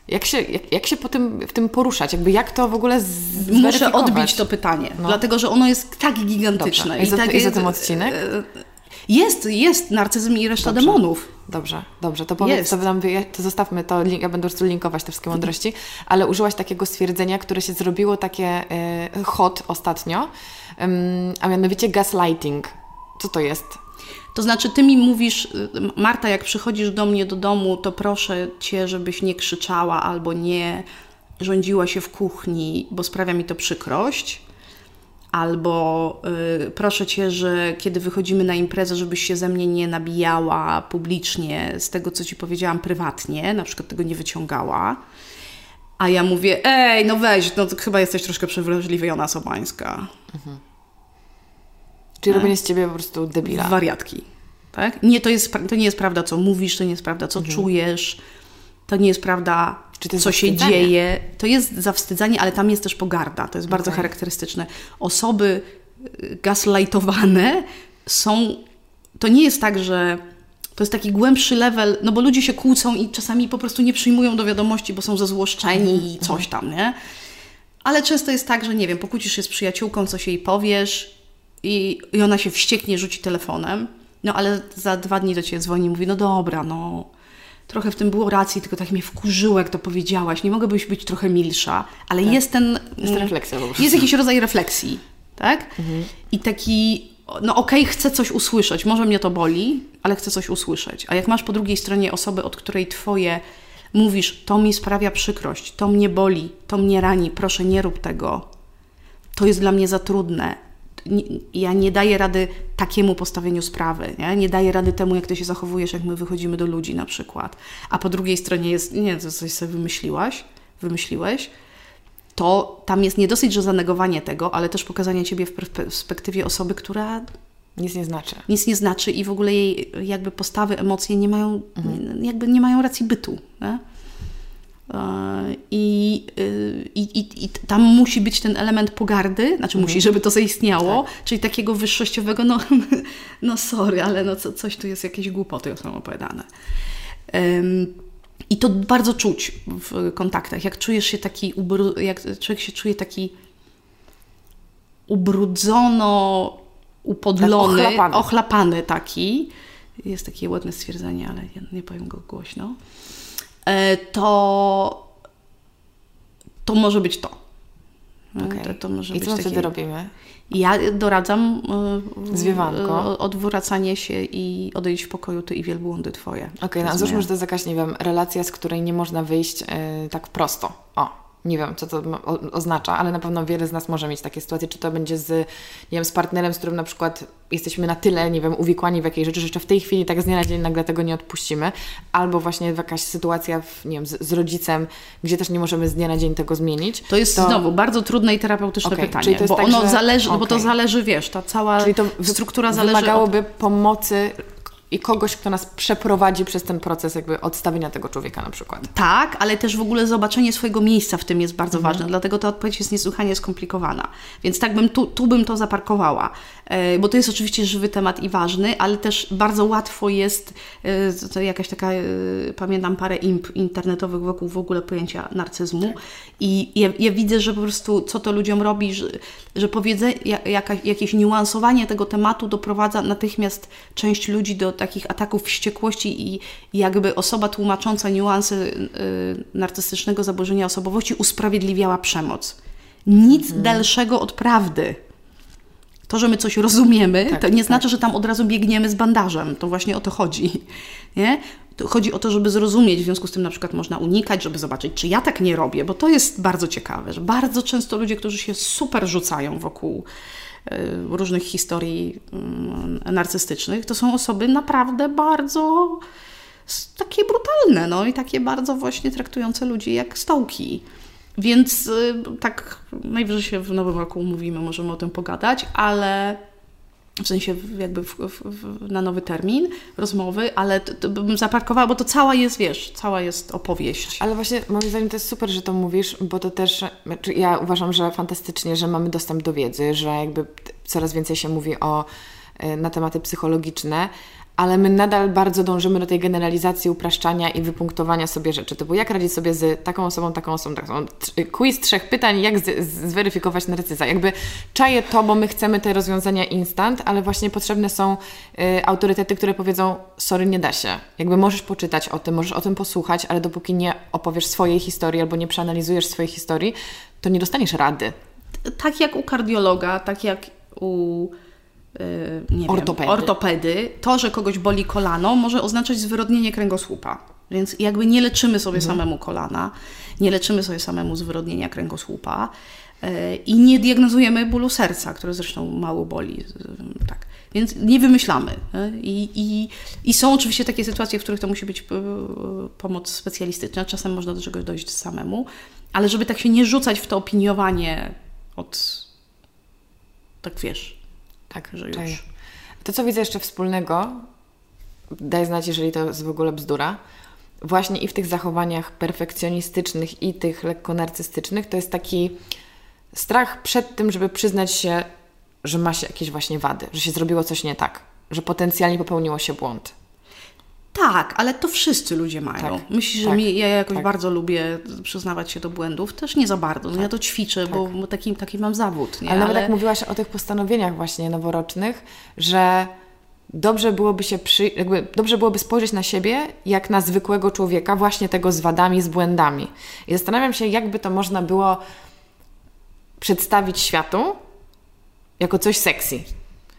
Speaker 1: jak się, jak, jak się po tym, w tym poruszać? Jakby jak to w ogóle
Speaker 2: Muszę odbić to pytanie, no. dlatego że ono jest tak gigantyczne.
Speaker 1: Dobrze. Jest,
Speaker 2: I tak,
Speaker 1: jest o tym odcinek?
Speaker 2: Jest, jest narcyzm i reszta dobrze. demonów.
Speaker 1: Dobrze, dobrze. To powiedz, to, nam, to zostawmy to, ja będę linkować te wszystkie mądrości, ale użyłaś takiego stwierdzenia, które się zrobiło takie y, hot ostatnio, a mianowicie gaslighting. Co to jest?
Speaker 2: To znaczy, ty mi mówisz, y, Marta, jak przychodzisz do mnie do domu, to proszę cię, żebyś nie krzyczała albo nie rządziła się w kuchni, bo sprawia mi to przykrość. Albo y, proszę cię, że kiedy wychodzimy na imprezę, żebyś się ze mnie nie nabijała publicznie z tego, co ci powiedziałam prywatnie, na przykład tego nie wyciągała. A ja mówię, ej, no weź, no chyba jesteś troszkę przewrażliwiona sobańska. Mhm.
Speaker 1: Czyli robienie z ciebie po prostu debila.
Speaker 2: Wariatki. Tak? Nie, to, jest, to nie jest prawda, co mówisz, to nie jest prawda, co mhm. czujesz, to nie jest prawda, co się dzieje. To jest zawstydzanie, ale tam jest też pogarda. To jest bardzo okay. charakterystyczne. Osoby y, gaslightowane są. To nie jest tak, że to jest taki głębszy level, no bo ludzie się kłócą i czasami po prostu nie przyjmują do wiadomości, bo są zezłoszczeni i mhm. coś tam, nie? Ale często jest tak, że nie wiem, pokłócisz się z przyjaciółką, coś jej powiesz, i, i ona się wścieknie, rzuci telefonem, no ale za dwa dni do Ciebie dzwoni i mówi, no dobra, no trochę w tym było racji, tylko tak mnie wkurzyło, jak to powiedziałaś, nie mogłabyś być trochę milsza, ale tak. jest ten...
Speaker 1: Jest refleksja po prostu.
Speaker 2: Jest jakiś rodzaj refleksji, tak? Mhm. I taki, no okej, okay, chcę coś usłyszeć, może mnie to boli, ale chcę coś usłyszeć. A jak masz po drugiej stronie osobę, od której Twoje mówisz, to mi sprawia przykrość, to mnie boli, to mnie rani, proszę nie rób tego, to jest dla mnie za trudne, ja nie daję rady takiemu postawieniu sprawy, nie? nie daję rady temu, jak ty się zachowujesz, jak my wychodzimy do ludzi na przykład. A po drugiej stronie jest, nie, to coś sobie wymyśliłaś, wymyśliłeś, to tam jest nie dosyć, że zanegowanie tego, ale też pokazanie ciebie w perspektywie osoby, która
Speaker 1: nic nie znaczy.
Speaker 2: Nic nie znaczy i w ogóle jej jakby postawy, emocje nie mają, mhm. jakby nie mają racji bytu. Nie? I, i, i, I, tam musi być ten element pogardy, znaczy musi, mhm. żeby to zaistniało, tak. czyli takiego wyższościowego, no, no sorry, ale no co, coś tu jest, jakieś głupoty są opowiadane. Um, I to bardzo czuć w kontaktach. Jak czujesz się taki, jak człowiek się czuje taki ubrudzono, upodlony, tak, ochlapany. ochlapany taki, jest takie ładne stwierdzenie, ale ja nie powiem go głośno E, to, to może być to.
Speaker 1: Okay. To, to może I być co takie... wtedy robimy?
Speaker 2: Ja doradzam
Speaker 1: e, Zwiewanko.
Speaker 2: odwracanie się i odejść w pokoju ty i wielbłądy twoje.
Speaker 1: Okej, okay, no załóżmy, że to jest jakaś, nie wiem, relacja, z której nie można wyjść tak prosto. O, nie wiem, co to oznacza, ale na pewno wiele z nas może mieć takie sytuacje, czy to będzie z, nie wiem, z partnerem, z którym na przykład jesteśmy na tyle, nie wiem, uwikłani w jakiejś rzeczy, że jeszcze w tej chwili tak z dnia na dzień nagle tego nie odpuścimy, albo właśnie jakaś sytuacja, w, nie wiem, z, z, rodzicem, gdzie też nie możemy z dnia na dzień tego zmienić.
Speaker 2: To jest to... znowu bardzo trudne i terapeutyczne okay, pytanie, bo tak, ono że... zależy, okay. bo to zależy, wiesz, ta cała czyli to struktura zależy
Speaker 1: wymagałoby od... pomocy i kogoś, kto nas przeprowadzi przez ten proces jakby odstawienia tego człowieka na przykład.
Speaker 2: Tak, ale też w ogóle zobaczenie swojego miejsca w tym jest bardzo mhm. ważne, dlatego ta odpowiedź jest niesłychanie skomplikowana. Więc tak bym tu, tu bym to zaparkowała, bo to jest oczywiście żywy temat i ważny, ale też bardzo łatwo jest, e, to jakaś taka, e, pamiętam parę imp internetowych wokół w ogóle pojęcia narcyzmu i ja, ja, widzę, że po prostu co to ludziom robi, że, że powiedzenie, jaka, jakieś niuansowanie tego tematu doprowadza natychmiast część ludzi do takich ataków wściekłości i jakby osoba tłumacząca niuanse narcystycznego zaburzenia osobowości usprawiedliwiała przemoc. Nic hmm. dalszego od prawdy. To, że my coś rozumiemy, tak, to nie tak. znaczy, że tam od razu biegniemy z bandażem. To właśnie o to chodzi. Nie? To chodzi o to, żeby zrozumieć, w związku z tym na przykład można unikać, żeby zobaczyć, czy ja tak nie robię, bo to jest bardzo ciekawe, że bardzo często ludzie, którzy się super rzucają wokół Y, różnych historii mm, narcystycznych, to są osoby naprawdę bardzo takie brutalne, no i takie bardzo właśnie traktujące ludzi jak stołki. Więc y, tak najwyżej się w nowym roku umówimy, możemy o tym pogadać, ale w sensie jakby w, w, w, na nowy termin rozmowy, ale to, to bym zaparkowała, bo to cała jest, wiesz, cała jest opowieść.
Speaker 1: Ale właśnie moim zdaniem to jest super, że to mówisz, bo to też, znaczy ja uważam, że fantastycznie, że mamy dostęp do wiedzy, że jakby coraz więcej się mówi o y, na tematy psychologiczne, ale my nadal bardzo dążymy do tej generalizacji, upraszczania i wypunktowania sobie rzeczy. Było jak radzić sobie z taką osobą, taką osobą, taką osobą. Quiz trzech pytań, jak zweryfikować narcyza. Jakby czaję to, bo my chcemy te rozwiązania instant, ale właśnie potrzebne są y, autorytety, które powiedzą, sorry, nie da się. Jakby możesz poczytać o tym, możesz o tym posłuchać, ale dopóki nie opowiesz swojej historii albo nie przeanalizujesz swojej historii, to nie dostaniesz rady.
Speaker 2: Tak jak u kardiologa, tak jak u nie ortopedy. Wiem, ortopedy, to, że kogoś boli kolano, może oznaczać zwyrodnienie kręgosłupa. Więc jakby nie leczymy sobie mhm. samemu kolana, nie leczymy sobie samemu zwyrodnienia kręgosłupa y, i nie diagnozujemy bólu serca, które zresztą mało boli. Tak. Więc nie wymyślamy. Y, I, i, I są oczywiście takie sytuacje, w których to musi być pomoc specjalistyczna. Czasem można do czegoś dojść samemu, ale żeby tak się nie rzucać w to opiniowanie od, tak wiesz,
Speaker 1: tak, że już. To, co widzę jeszcze wspólnego, daj znać, jeżeli to jest w ogóle bzdura, właśnie i w tych zachowaniach perfekcjonistycznych i tych lekko narcystycznych, to jest taki strach przed tym, żeby przyznać się, że ma się jakieś właśnie wady, że się zrobiło coś nie tak, że potencjalnie popełniło się błąd.
Speaker 2: Tak, ale to wszyscy ludzie mają. Tak, Myślisz, że tak, mi, ja jakoś tak. bardzo lubię przyznawać się do błędów? Też nie za bardzo. No ja tak, to ćwiczę, bo tak. taki, taki mam zawód.
Speaker 1: Nie? Ale nawet ale... jak mówiłaś o tych postanowieniach właśnie noworocznych, że dobrze byłoby się przy, jakby dobrze byłoby spojrzeć na siebie jak na zwykłego człowieka, właśnie tego z wadami, z błędami. I zastanawiam się, jakby to można było przedstawić światu jako coś sexy.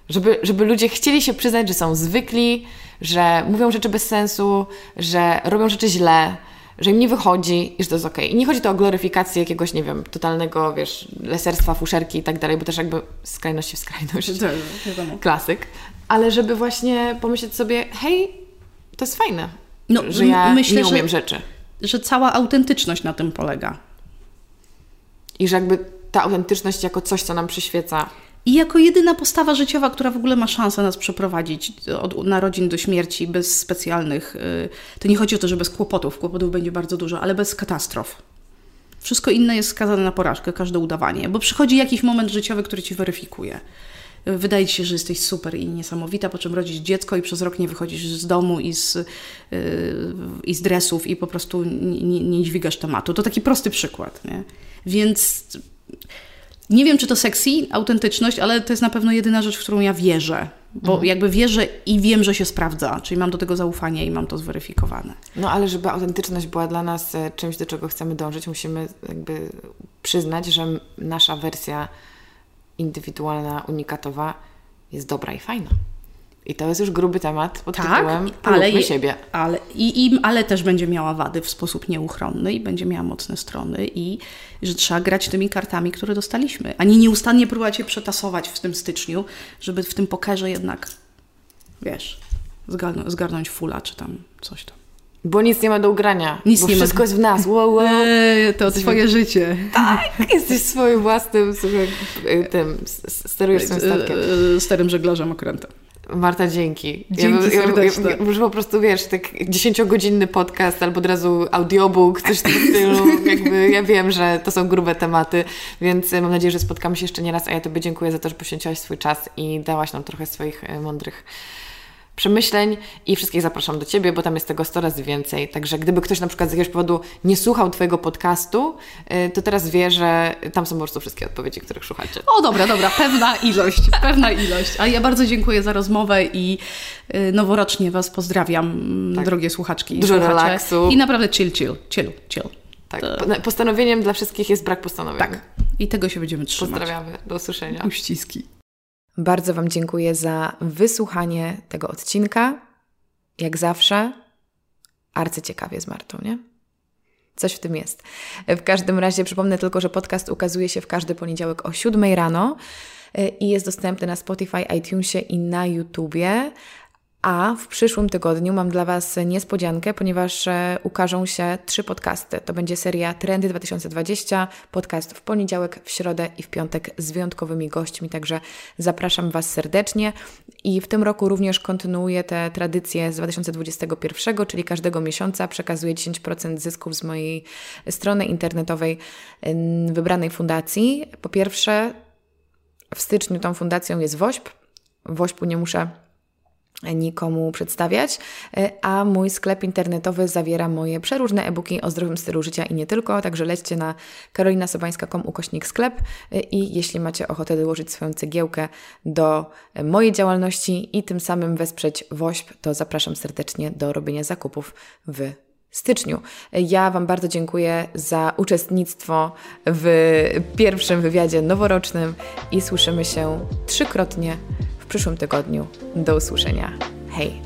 Speaker 1: Żeby, żeby ludzie chcieli się przyznać, że są zwykli, że mówią rzeczy bez sensu, że robią rzeczy źle, że im nie wychodzi i że to jest okej. Okay. I nie chodzi to o gloryfikację jakiegoś, nie wiem, totalnego, wiesz, leserstwa, fuszerki i tak dalej, bo też jakby skrajności w skrajność.
Speaker 2: To,
Speaker 1: Klasyk. Ale żeby właśnie pomyśleć sobie, hej, to jest fajne, no, że ja myślę, nie umiem
Speaker 2: że,
Speaker 1: rzeczy.
Speaker 2: Że cała autentyczność na tym polega.
Speaker 1: I że jakby ta autentyczność jako coś, co nam przyświeca
Speaker 2: i jako jedyna postawa życiowa, która w ogóle ma szansę nas przeprowadzić od narodzin do śmierci bez specjalnych. Y, to nie chodzi o to, że bez kłopotów, kłopotów będzie bardzo dużo, ale bez katastrof. Wszystko inne jest skazane na porażkę, każde udawanie, bo przychodzi jakiś moment życiowy, który ci weryfikuje. Wydaje ci się, że jesteś super i niesamowita, po czym rodzisz dziecko i przez rok nie wychodzisz z domu i z, yy, i z dresów i po prostu nie, nie, dźwigasz tematu. To taki prosty przykład. Nie? Więc nie wiem, czy to sexy, autentyczność, ale to jest na pewno jedyna rzecz, w którą ja wierzę. Bo mhm. jakby wierzę i wiem, że się sprawdza, czyli mam do tego zaufanie i mam to zweryfikowane.
Speaker 1: No ale żeby autentyczność była dla nas e, czymś, do czego chcemy dążyć, musimy jakby przyznać, że nasza wersja indywidualna, unikatowa jest dobra i fajna. I to jest już gruby temat pod tak, tytułem ale je, siebie.
Speaker 2: Ale, i, i, ale też będzie miała wady w sposób nieuchronny i będzie miała mocne strony i że trzeba grać tymi kartami, które dostaliśmy, a nie nieustannie próbować je przetasować w tym styczniu, żeby w tym pokerze jednak, wiesz, zgarnąć, zgarnąć fula czy tam coś tam.
Speaker 1: Bo nic nie ma do ugrania. Nic bo nie wszystko ma. jest w nas. Wow, wow.
Speaker 2: Eee, to Jesteśmy... twoje życie.
Speaker 1: Tak, jesteś swoim własnym słuchaj, tym, sterujesz swoim statkiem.
Speaker 2: Sterem żeglarzem okrętem.
Speaker 1: Marta, dzięki.
Speaker 2: Dzięki ja, serdeczne.
Speaker 1: Ja, może po prostu, wiesz, tak dziesięciogodzinny podcast albo od razu audiobook, coś w tym stylu. Jakby ja wiem, że to są grube tematy, więc mam nadzieję, że spotkamy się jeszcze nie raz, a ja Tobie dziękuję za to, że poświęciłaś swój czas i dałaś nam trochę swoich e, mądrych przemyśleń i wszystkich zapraszam do Ciebie, bo tam jest tego 100 razy więcej. Także gdyby ktoś na przykład z jakiegoś powodu nie słuchał Twojego podcastu, y, to teraz wie, że tam są po prostu wszystkie odpowiedzi, których szukacie.
Speaker 2: O, dobra, dobra, pewna ilość, pewna ilość. A ja bardzo dziękuję za rozmowę i y, noworocznie Was pozdrawiam, tak. drogie słuchaczki
Speaker 1: Dużo słuchacze. relaksu.
Speaker 2: I naprawdę chill, chill, chill, chill.
Speaker 1: Tak, to... postanowieniem dla wszystkich jest brak postanowienia.
Speaker 2: Tak, i tego się będziemy trzymać.
Speaker 1: Pozdrawiamy, do usłyszenia.
Speaker 2: Uściski.
Speaker 1: Bardzo Wam dziękuję za wysłuchanie tego odcinka. Jak zawsze, arcyciekawie z Martą, nie? Coś w tym jest. W każdym razie przypomnę tylko, że podcast ukazuje się w każdy poniedziałek o 7 rano e, i jest dostępny na Spotify, iTunesie i na YouTubie. A w przyszłym tygodniu mam dla Was niespodziankę, ponieważ e, ukażą się trzy podcasty. To będzie seria Trendy 2020, podcast w poniedziałek, w środę i w piątek z wyjątkowymi gośćmi, także zapraszam Was serdecznie. I w tym roku również kontynuuję te tradycje z 2021, czyli każdego miesiąca przekazuję 10% zysków z mojej strony internetowej wybranej fundacji. Po pierwsze, w styczniu tą fundacją jest WOŚP, Wośpu nie muszę nikomu przedstawiać, a mój sklep internetowy zawiera moje przeróżne e-booki o zdrowym stylu życia i nie tylko, także lećcie na karolinasobańska.com ukośnik sklep i jeśli macie ochotę dołożyć swoją cegiełkę do mojej działalności i tym samym wesprzeć WOŚP, to zapraszam serdecznie do robienia zakupów w styczniu. Ja Wam bardzo dziękuję za uczestnictwo w pierwszym wywiadzie noworocznym i słyszymy się trzykrotnie w przyszłym tygodniu. Do usłyszenia. Hej!